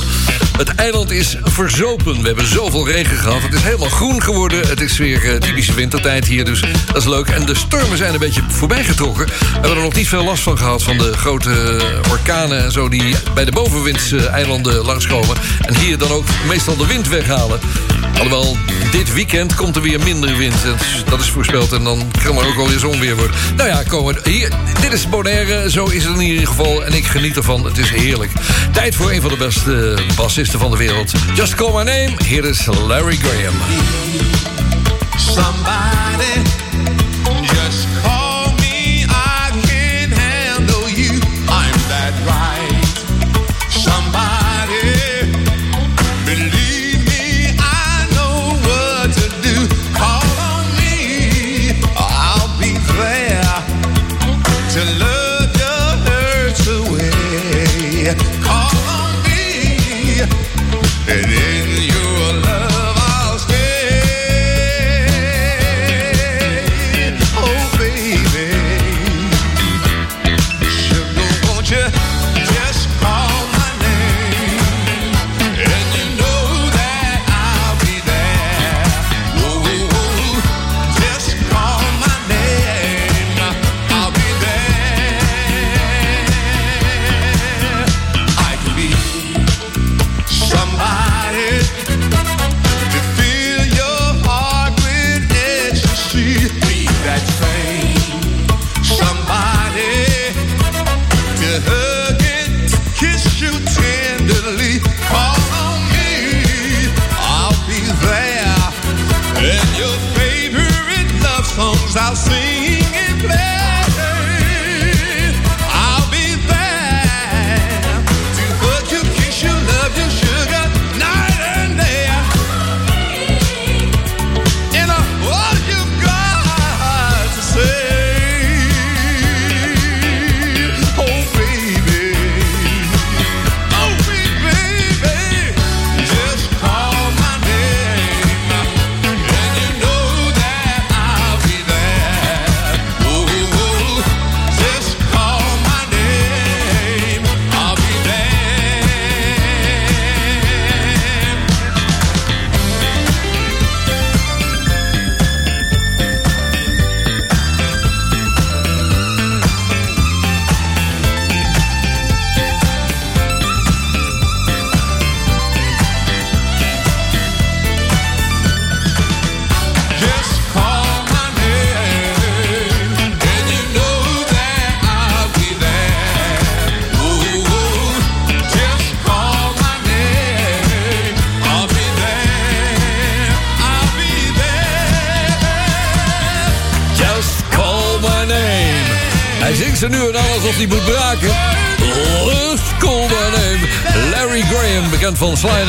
Het eiland is verzopen. We hebben zoveel regen gehad. Het is helemaal groen geworden. Het is weer eh, typische wintertijd hier, dus dat is leuk. En de stormen zijn een beetje voorbij getrokken. We hebben er nog niet veel last van gehad... van de grote eh, orkanen en zo... die bij de bovenwindseilanden langskomen. En hier dan ook meestal de wind weghalen. Alhoewel, dit weekend komt er weer minder wind. Dat is, voorspeld en dan kan er ook wel weer zonweer worden. Nou ja, komen. Hier, dit is Bonaire, zo is het in ieder geval. En ik geniet ervan, het is heerlijk. Tijd voor een van de beste bassisten van de wereld. Just Call My Name, hier is Larry Graham. Somebody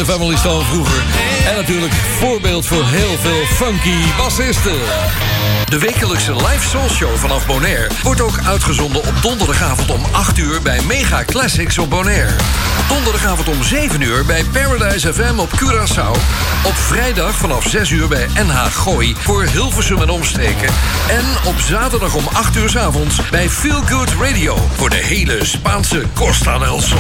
the Family Stone vroeger. En natuurlijk voorbeeld voor heel veel funky bassisten. De wekelijkse live soul show vanaf Bonaire wordt ook uitgezonden op donderdagavond om 8 uur bij Mega Classics op Bonaire. Donderdagavond om 7 uur bij Paradise FM op Curaçao. Op vrijdag vanaf 6 uur bij NH Gooi voor Hilversum en omstreken. En op zaterdag om 8 uur 's avonds bij Feel Good Radio voor de hele Spaanse Costa del Sol.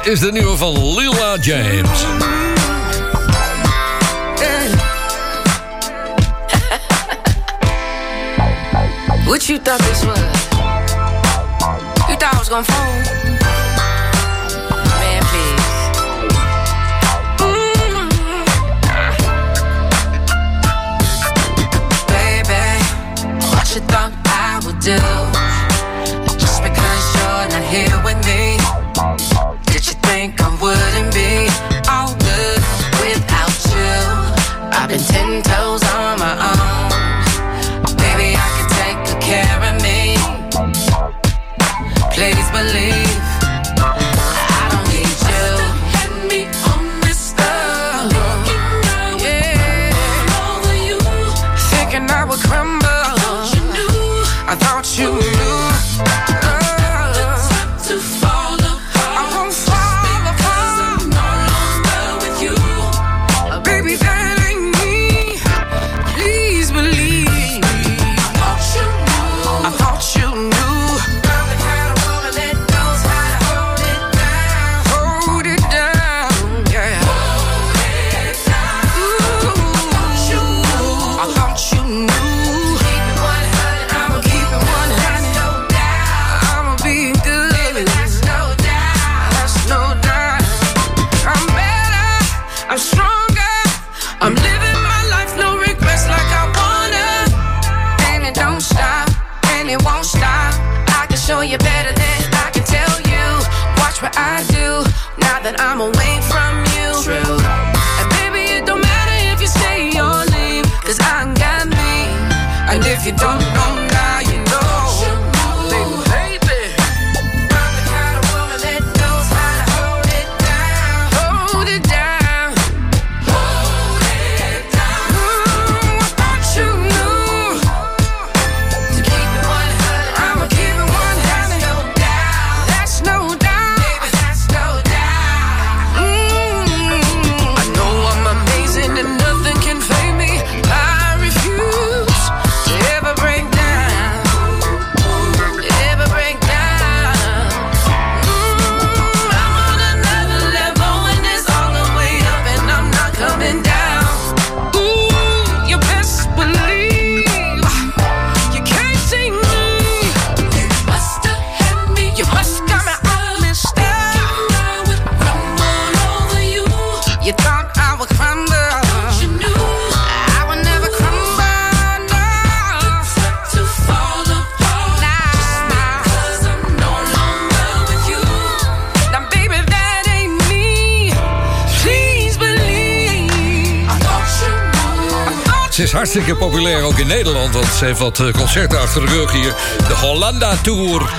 Is de nieuwe van Lila James. *laughs* What you thought this was? You thought I was gonna phone? Man, please. Mm. Baby, what you thought I would do? Hartstikke populair ook in Nederland, want ze heeft wat eh, concerten achter de rug hier. De Hollanda Tour.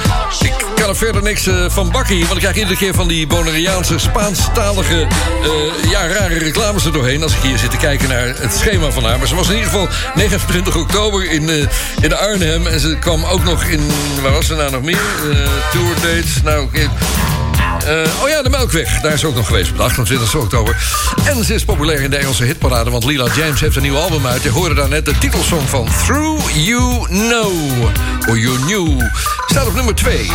Ik kan er verder niks eh, van bakken hier, want ik krijg iedere keer van die Bonaireaanse Spaanstalige eh, ja, rare reclames er doorheen. Als ik hier zit te kijken naar het schema van haar. Maar ze was in ieder geval 29 oktober in, in Arnhem. En ze kwam ook nog in, waar was ze nou nog meer? Eh tour dates. Nou, oh ja, de Melkweg. Daar is ook nog geweest op de 28 oktober. En ze is populair in de Engelse hitparade, want Lila James heeft een nieuw album uit. Je hoorde daar net de titelsong van Through You Know. Or You Knew. Staat op nummer 2.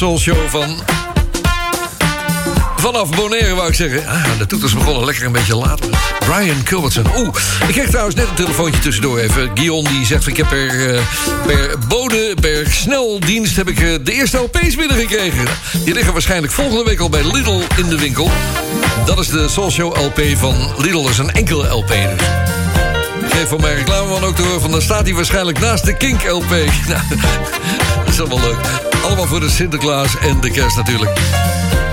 Live show van... Vanaf Bonaire wou ik zeggen. Ah, de toeters begonnen lekker een beetje later. Brian Culbertson. Oeh, ik kreeg trouwens net een telefoontje tussendoor even. Guillaume die zegt, ik heb per, eh, per bode, per sneldienst... heb ik eh, de eerste LP's binnengekregen. Die liggen waarschijnlijk volgende week al bij Lidl in de winkel. Dat is de Soul Show LP van Lidl. Dat is een enkele LP dus. Geef van mijn reclameman ook door... van dan staat hij waarschijnlijk naast de Kink LP. *laughs* Nou, *laughs* dat is allemaal leuk. Allemaal voor de Sinterklaas en de kerst natuurlijk.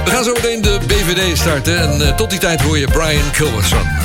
We gaan zo meteen de BVD starten. En eh, tot die tijd hoor je Brian Culverson.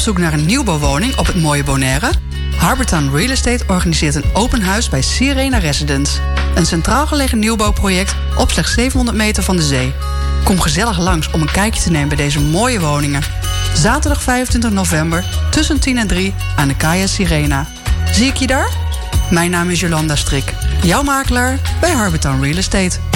Op zoek naar een nieuwbouwwoning op het mooie Bonaire? Harbortown Real Estate organiseert een open huis bij Sirena Residence. Een centraal gelegen nieuwbouwproject op slechts 700 meter van de zee. Kom gezellig langs om een kijkje te nemen bij deze mooie woningen. Zaterdag 25 november tussen 10 en 3 aan de Kaya Sirena. Zie ik je daar? Mijn naam is Jolanda Strik, jouw makelaar bij Harbortown Real Estate.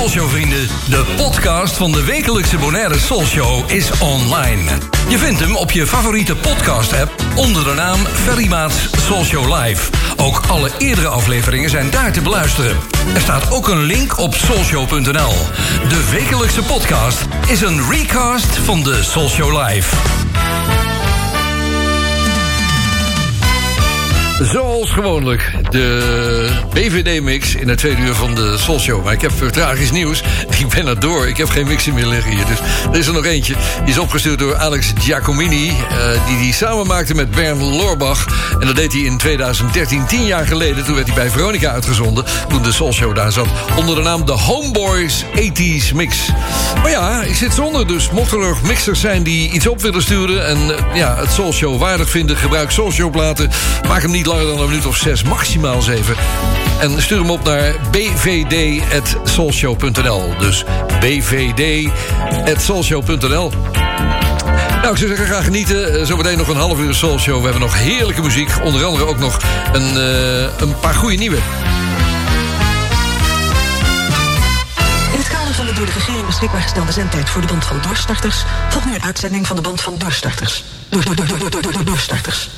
Soulshow vrienden, de podcast van de wekelijkse Bonaire Soulshow is online. Je vindt hem op je favoriete podcast app onder de naam Ferry Maats Soulshow Live. Ook alle eerdere afleveringen zijn daar te beluisteren. Er staat ook een link op soulshow.nl. De wekelijkse podcast is een recast van de Soulshow Live. Zoals gewoonlijk, de BVD-mix in het tweede uur van de Soul Show. Maar ik heb eh, tragisch nieuws. *laughs* Ik ben er door. Ik heb geen mixer meer liggen hier. Dus er is er nog eentje. Die is opgestuurd door Alex Giacomini. eh, die die samen maakte met Bern Loorbach. En dat deed hij in 2013, tien jaar geleden. Toen werd hij bij Veronica uitgezonden. Toen de Soul Show daar zat. Onder de naam de Homeboys 80s Mix. Maar ja, ik zit zonder. Dus mochten er nog mixers zijn die iets op willen sturen... en eh, ja, het Soul Show waardig vinden... gebruik Soul Show platen. Maak hem niet langer dan een minuut of zes, maximaal zeven. En stuur hem op naar bvd.soulshow.nl. Dus bvd.soulshow.nl. Nou, ik zou zeggen, ga genieten. Eh, Zometeen nog een half uur Soul Show. We hebben nog heerlijke muziek. Onder andere ook nog een, eh, een paar goede nieuwe. In het kader van de door de regering beschikbaar gestelde zendtijd voor de band van doorstarters volgt nu een uitzending van de band van doorstarters. Door, door, door, door, door, door, door, doorstarters.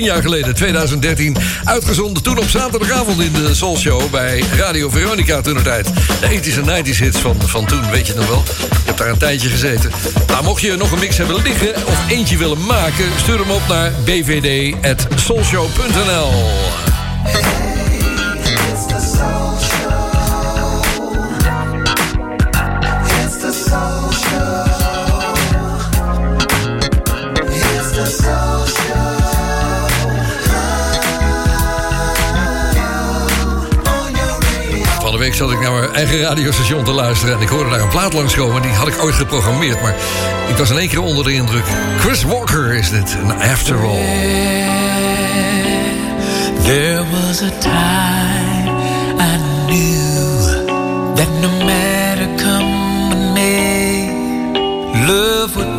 10 jaar geleden, 2013. Uitgezonden toen op zaterdagavond in de Soul Show bij Radio Veronica toen tijd. De 80s en 90s hits van, van toen, weet je nog wel. Je hebt daar een tijdje gezeten. Nou, mocht je nog een mix hebben liggen of eentje willen maken... stuur hem op naar bvd.soulshow.nl eigen radiostation te luisteren... en ik hoorde daar een plaat langskomen. Die had ik ooit geprogrammeerd, maar ik was in één keer onder de indruk. Chris Walker is dit, After All. There was a time I knew that no matter come may, love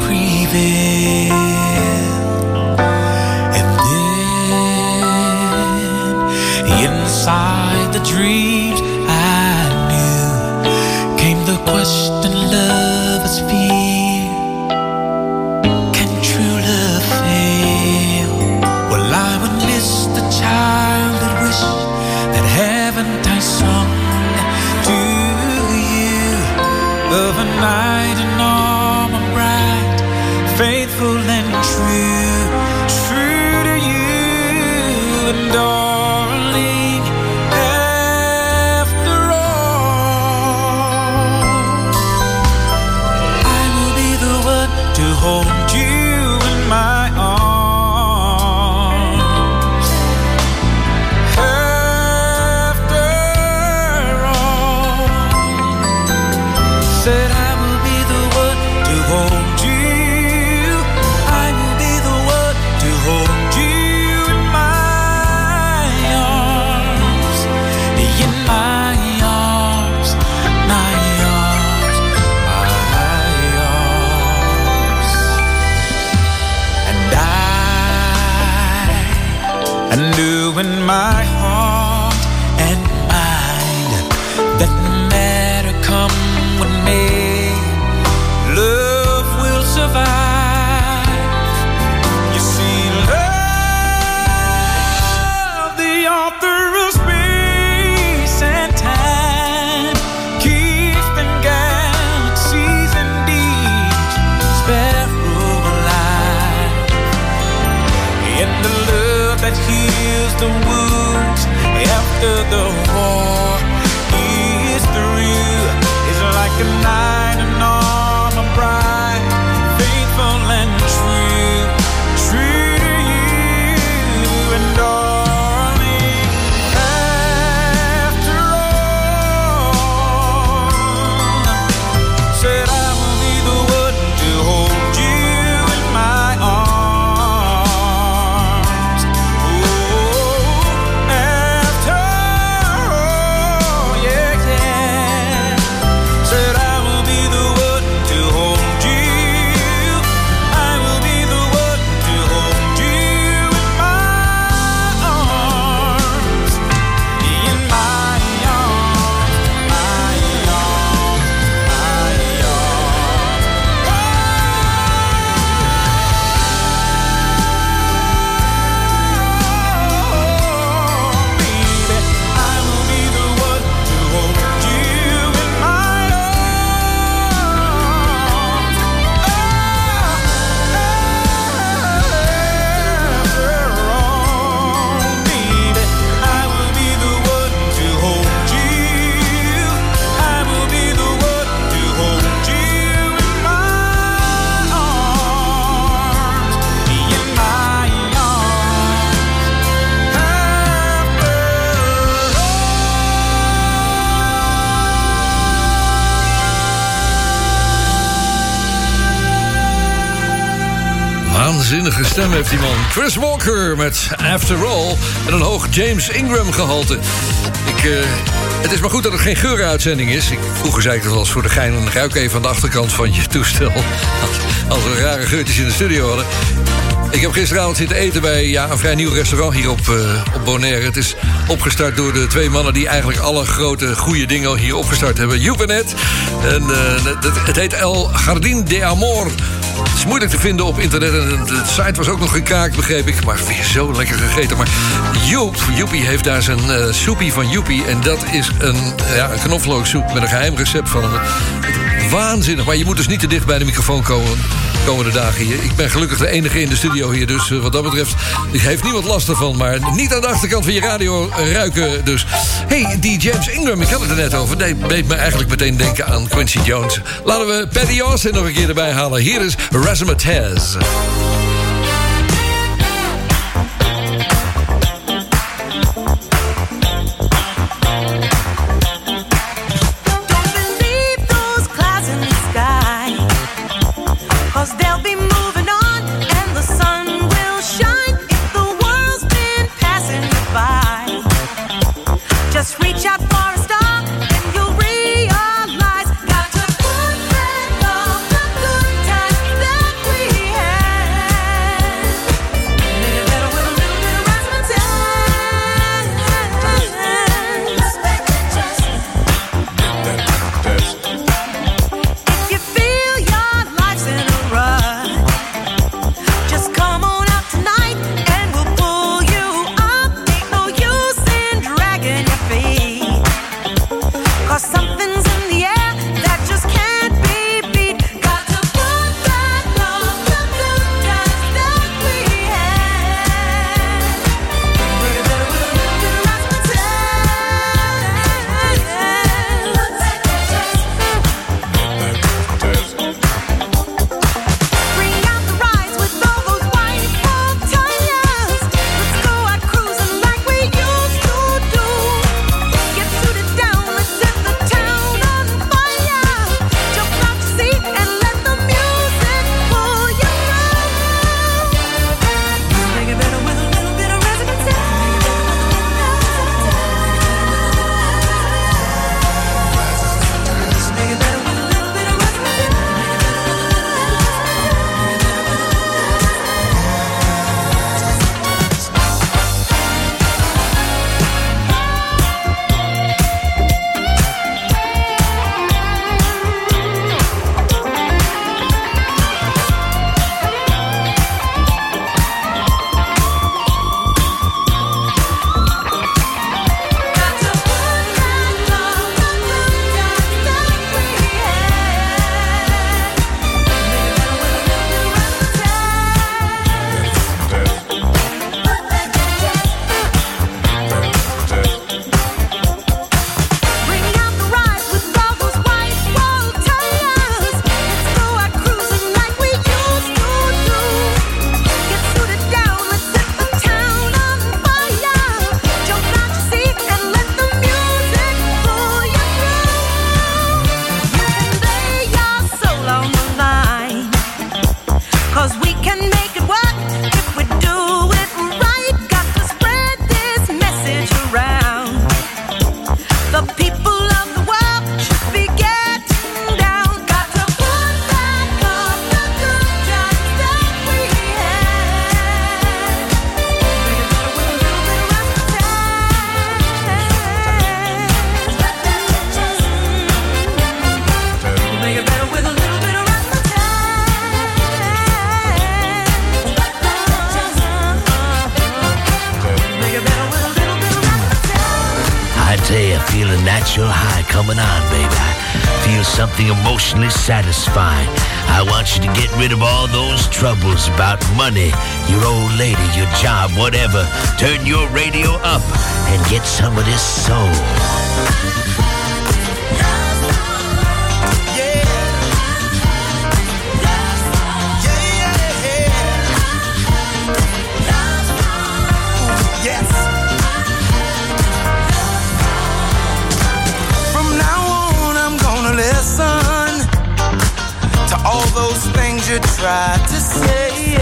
Chris Walker met After All. En een hoog James Ingram gehalte. Ik, eh, het is maar goed dat het geen geurenuitzending is. Ik, vroeger zei ik dat eens voor de gein. En ruik even aan de achterkant van je toestel. *laughs* Als, als we rare geurtjes in de studio hadden. Ik heb gisteravond zitten eten bij ja, een vrij nieuw restaurant hier op, eh, op Bonaire. Het is opgestart door de twee mannen die eigenlijk alle grote goede dingen hier opgestart hebben. Joep. En eh, het, het heet El Jardín de Amor. Het is moeilijk te vinden op internet. En de site was ook nog gekraakt, begreep ik. Maar weer zo lekker gegeten. Maar Joep, Joepie heeft daar zijn eh soepie van Joepie. En dat is een, ja, een knoflooksoep met een geheim recept van hem. Waanzinnig. Maar je moet dus niet te dicht bij de microfoon komen komende dagen hier. Ik ben gelukkig de enige in de studio hier. Dus eh, wat dat betreft heeft niemand last ervan. Maar niet aan de achterkant van je radio ruiken dus. hey, die James Ingram, ik had het er net over. Die deed me eigenlijk meteen denken aan Quincy Jones. Laten we Paddy Austin nog een keer erbij halen. Hier is Razzmatazz. Natural high coming on, baby. Feel something emotionally satisfying. I want you to get rid of all those troubles about money, your old lady, your job, whatever. Turn your radio up and get some of this soul. You tried to say.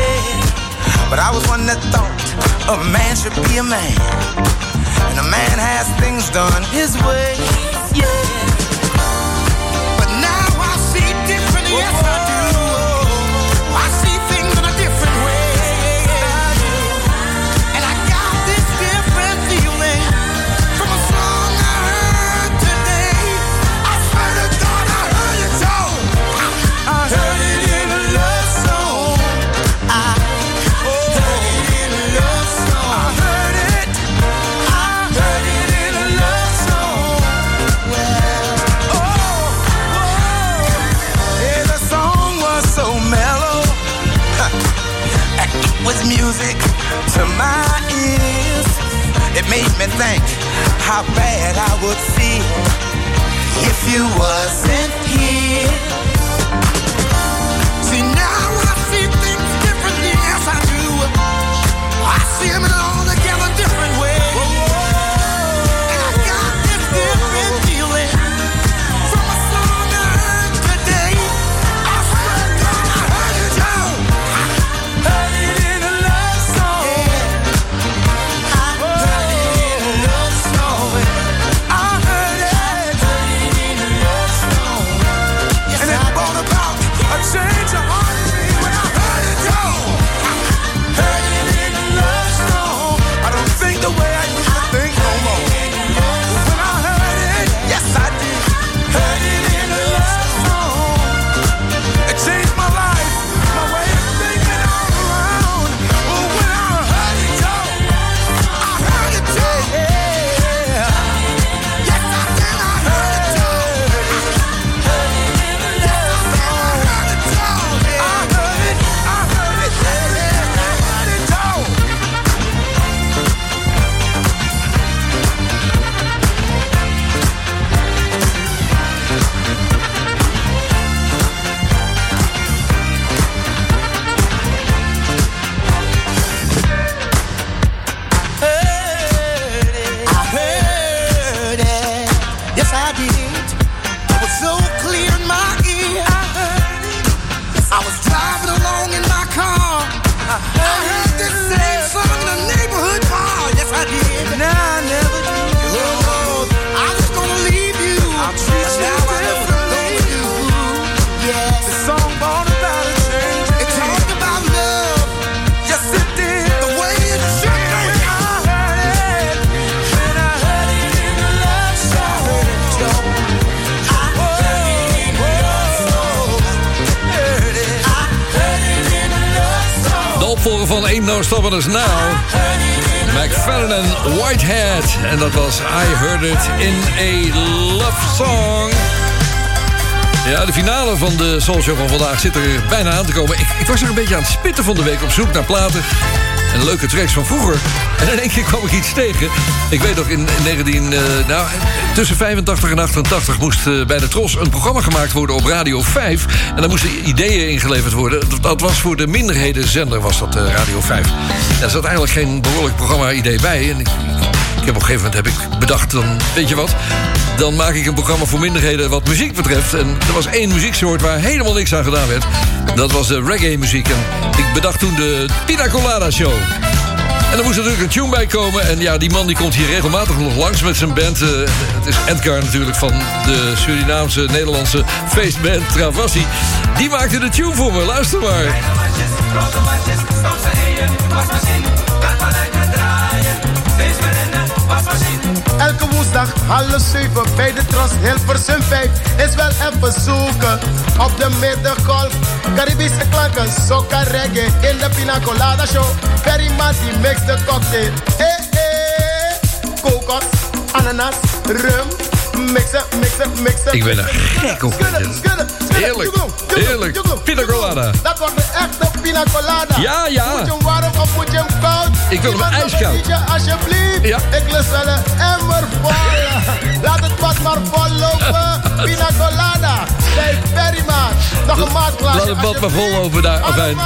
But I was one that thought a man should be a man, and a man has things done his way. Yeah. But now I see different. Yes, I do. Made me think how bad I would feel if you wasn't here. See, now I see things differently, yes I do. I see them all opvolger van Ain't No Stopping Us Now. En Whitehead. En dat was I Heard It in a Love Song. Ja, de finale van de Soul Show van vandaag zit er bijna aan te komen. Ik, ik was er een beetje aan het spitten van de week op zoek naar platen. En leuke tracks van vroeger. En in één keer kwam ik iets tegen. Ik weet nog, in, in 19... eh, nou, tussen 85 en 88 moest eh, bij de Tros een programma gemaakt worden op Radio 5. En daar moesten ideeën ingeleverd worden. Dat, dat was voor de minderhedenzender, was dat eh, Radio 5. Daar zat eigenlijk geen behoorlijk programma-idee bij. En ik, ik heb op een gegeven moment heb ik bedacht, dan weet je wat... dan maak ik een programma voor minderheden wat muziek betreft. En er was één muzieksoort waar helemaal niks aan gedaan werd. Dat was de reggae-muziek. En ik bedacht toen de Pina Colada Show. En er moest natuurlijk een tune bij komen. En ja, die man die komt hier regelmatig nog langs met zijn band. Eh, het is Edgar natuurlijk van de Surinaamse, Nederlandse feestband Travassi. Die maakte de tune voor me. Luister maar. Elke woensdag half zeven bij de Tros Hilversum 5 is wel even zoeken op de middengolf. Caribische klanken, soca reggae in de Pina Colada Show. Perry Mati mix de cocktail. Eh eh, kokos, ananas, rum. Ik ben er gek op. Heerlijk, heerlijk. Pina Colada. Dat wordt de echte Pina Colada. Ja, ja. Moet je warm of moet je koud? Ik wil hem nog ijskoud. alsjeblieft. Ja. Ik lust wel een emmer. *laughs* Laat het wat maar vol lopen. Pina Colada. Bij Perryman. Nog een maatglasje. Laat het maar vol lopen daar. Afijn.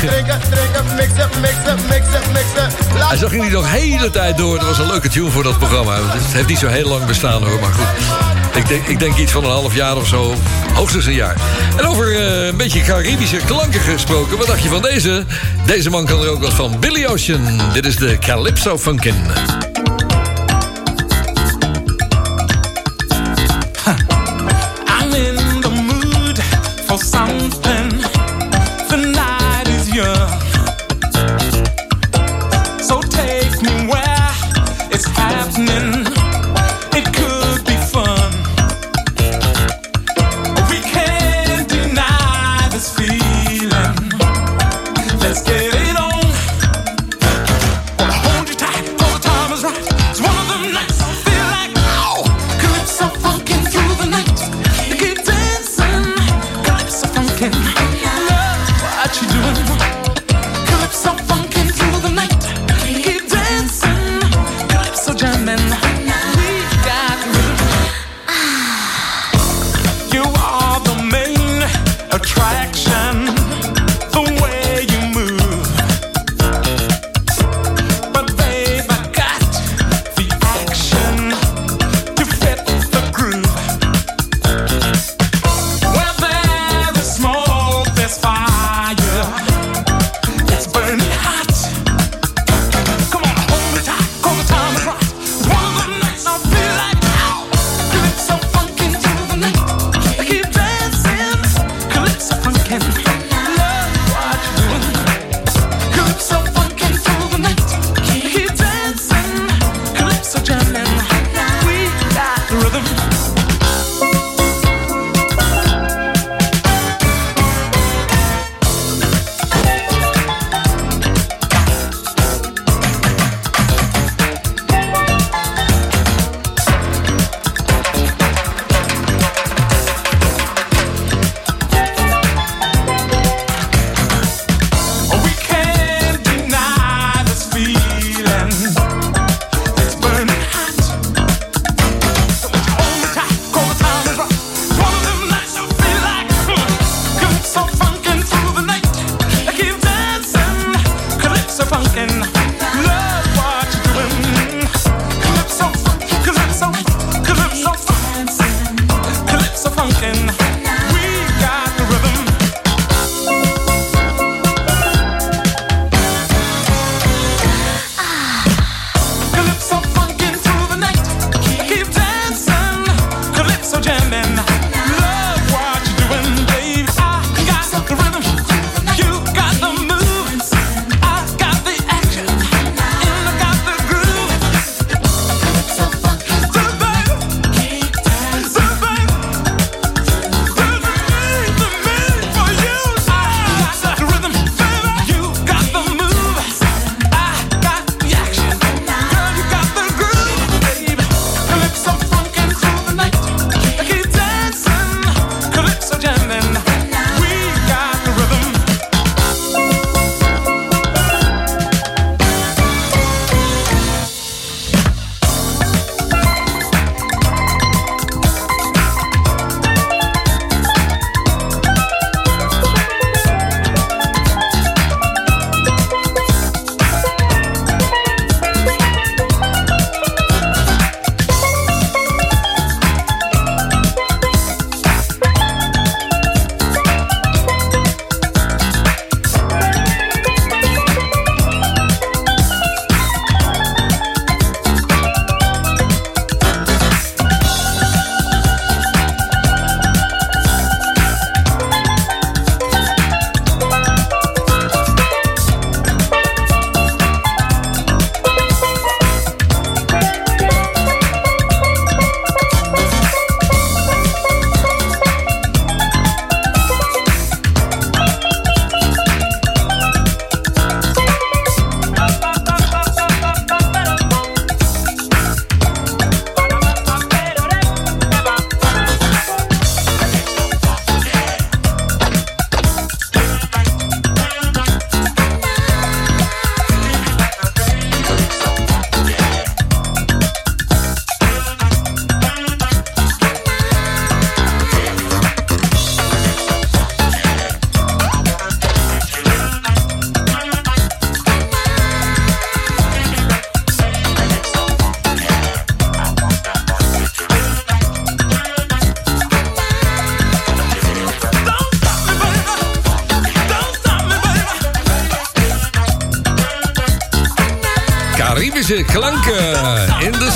Drinken, drinken, mixen, mixen, mixen. Laat Hij zag nog hele tijd door. Dat was een leuke tune voor dat programma. Het heeft niet zo heel lang bestaan hoor, maar goed. Ik denk, ik denk iets van een half jaar of zo. Hoogstens een jaar. En over eh, een beetje Caribische klanken gesproken. Wat dacht je van deze? Deze man kan er ook wat van. Billy Ocean. Dit is de Calypso Funkin.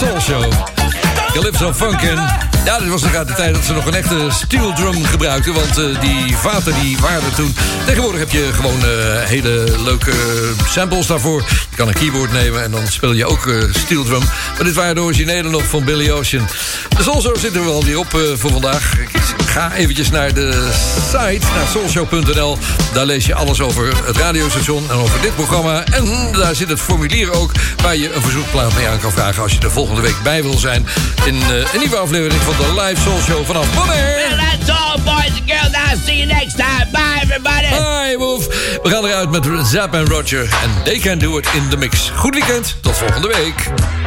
Soul Show. Calypso Funkin. Ja, dit was nog de tijd dat ze nog een echte steel drum gebruikten. Want eh, die vaten die waren er toen. Tegenwoordig heb je gewoon eh, hele leuke samples daarvoor. Je kan een keyboard nemen en dan speel je ook eh, steel drum. Maar dit waren de originele nog van Billy Ocean. De Soul Show zitten we alweer op eh, voor vandaag. Ga eventjes naar de site, naar soulshow.nl. Daar lees je alles over het radiostation en over dit programma. En daar zit het formulier ook waar je een verzoekplaat mee aan kan vragen... als je er volgende week bij wil zijn in eh, een nieuwe aflevering van de Live Soul Show vanaf Bonaire. That's all, boys and girls. I'll see you next time. Bye, everybody. Bye, Wolf. We gaan eruit met Zap en Roger. En They Can Do It in the Mix. Goed weekend. Tot volgende week.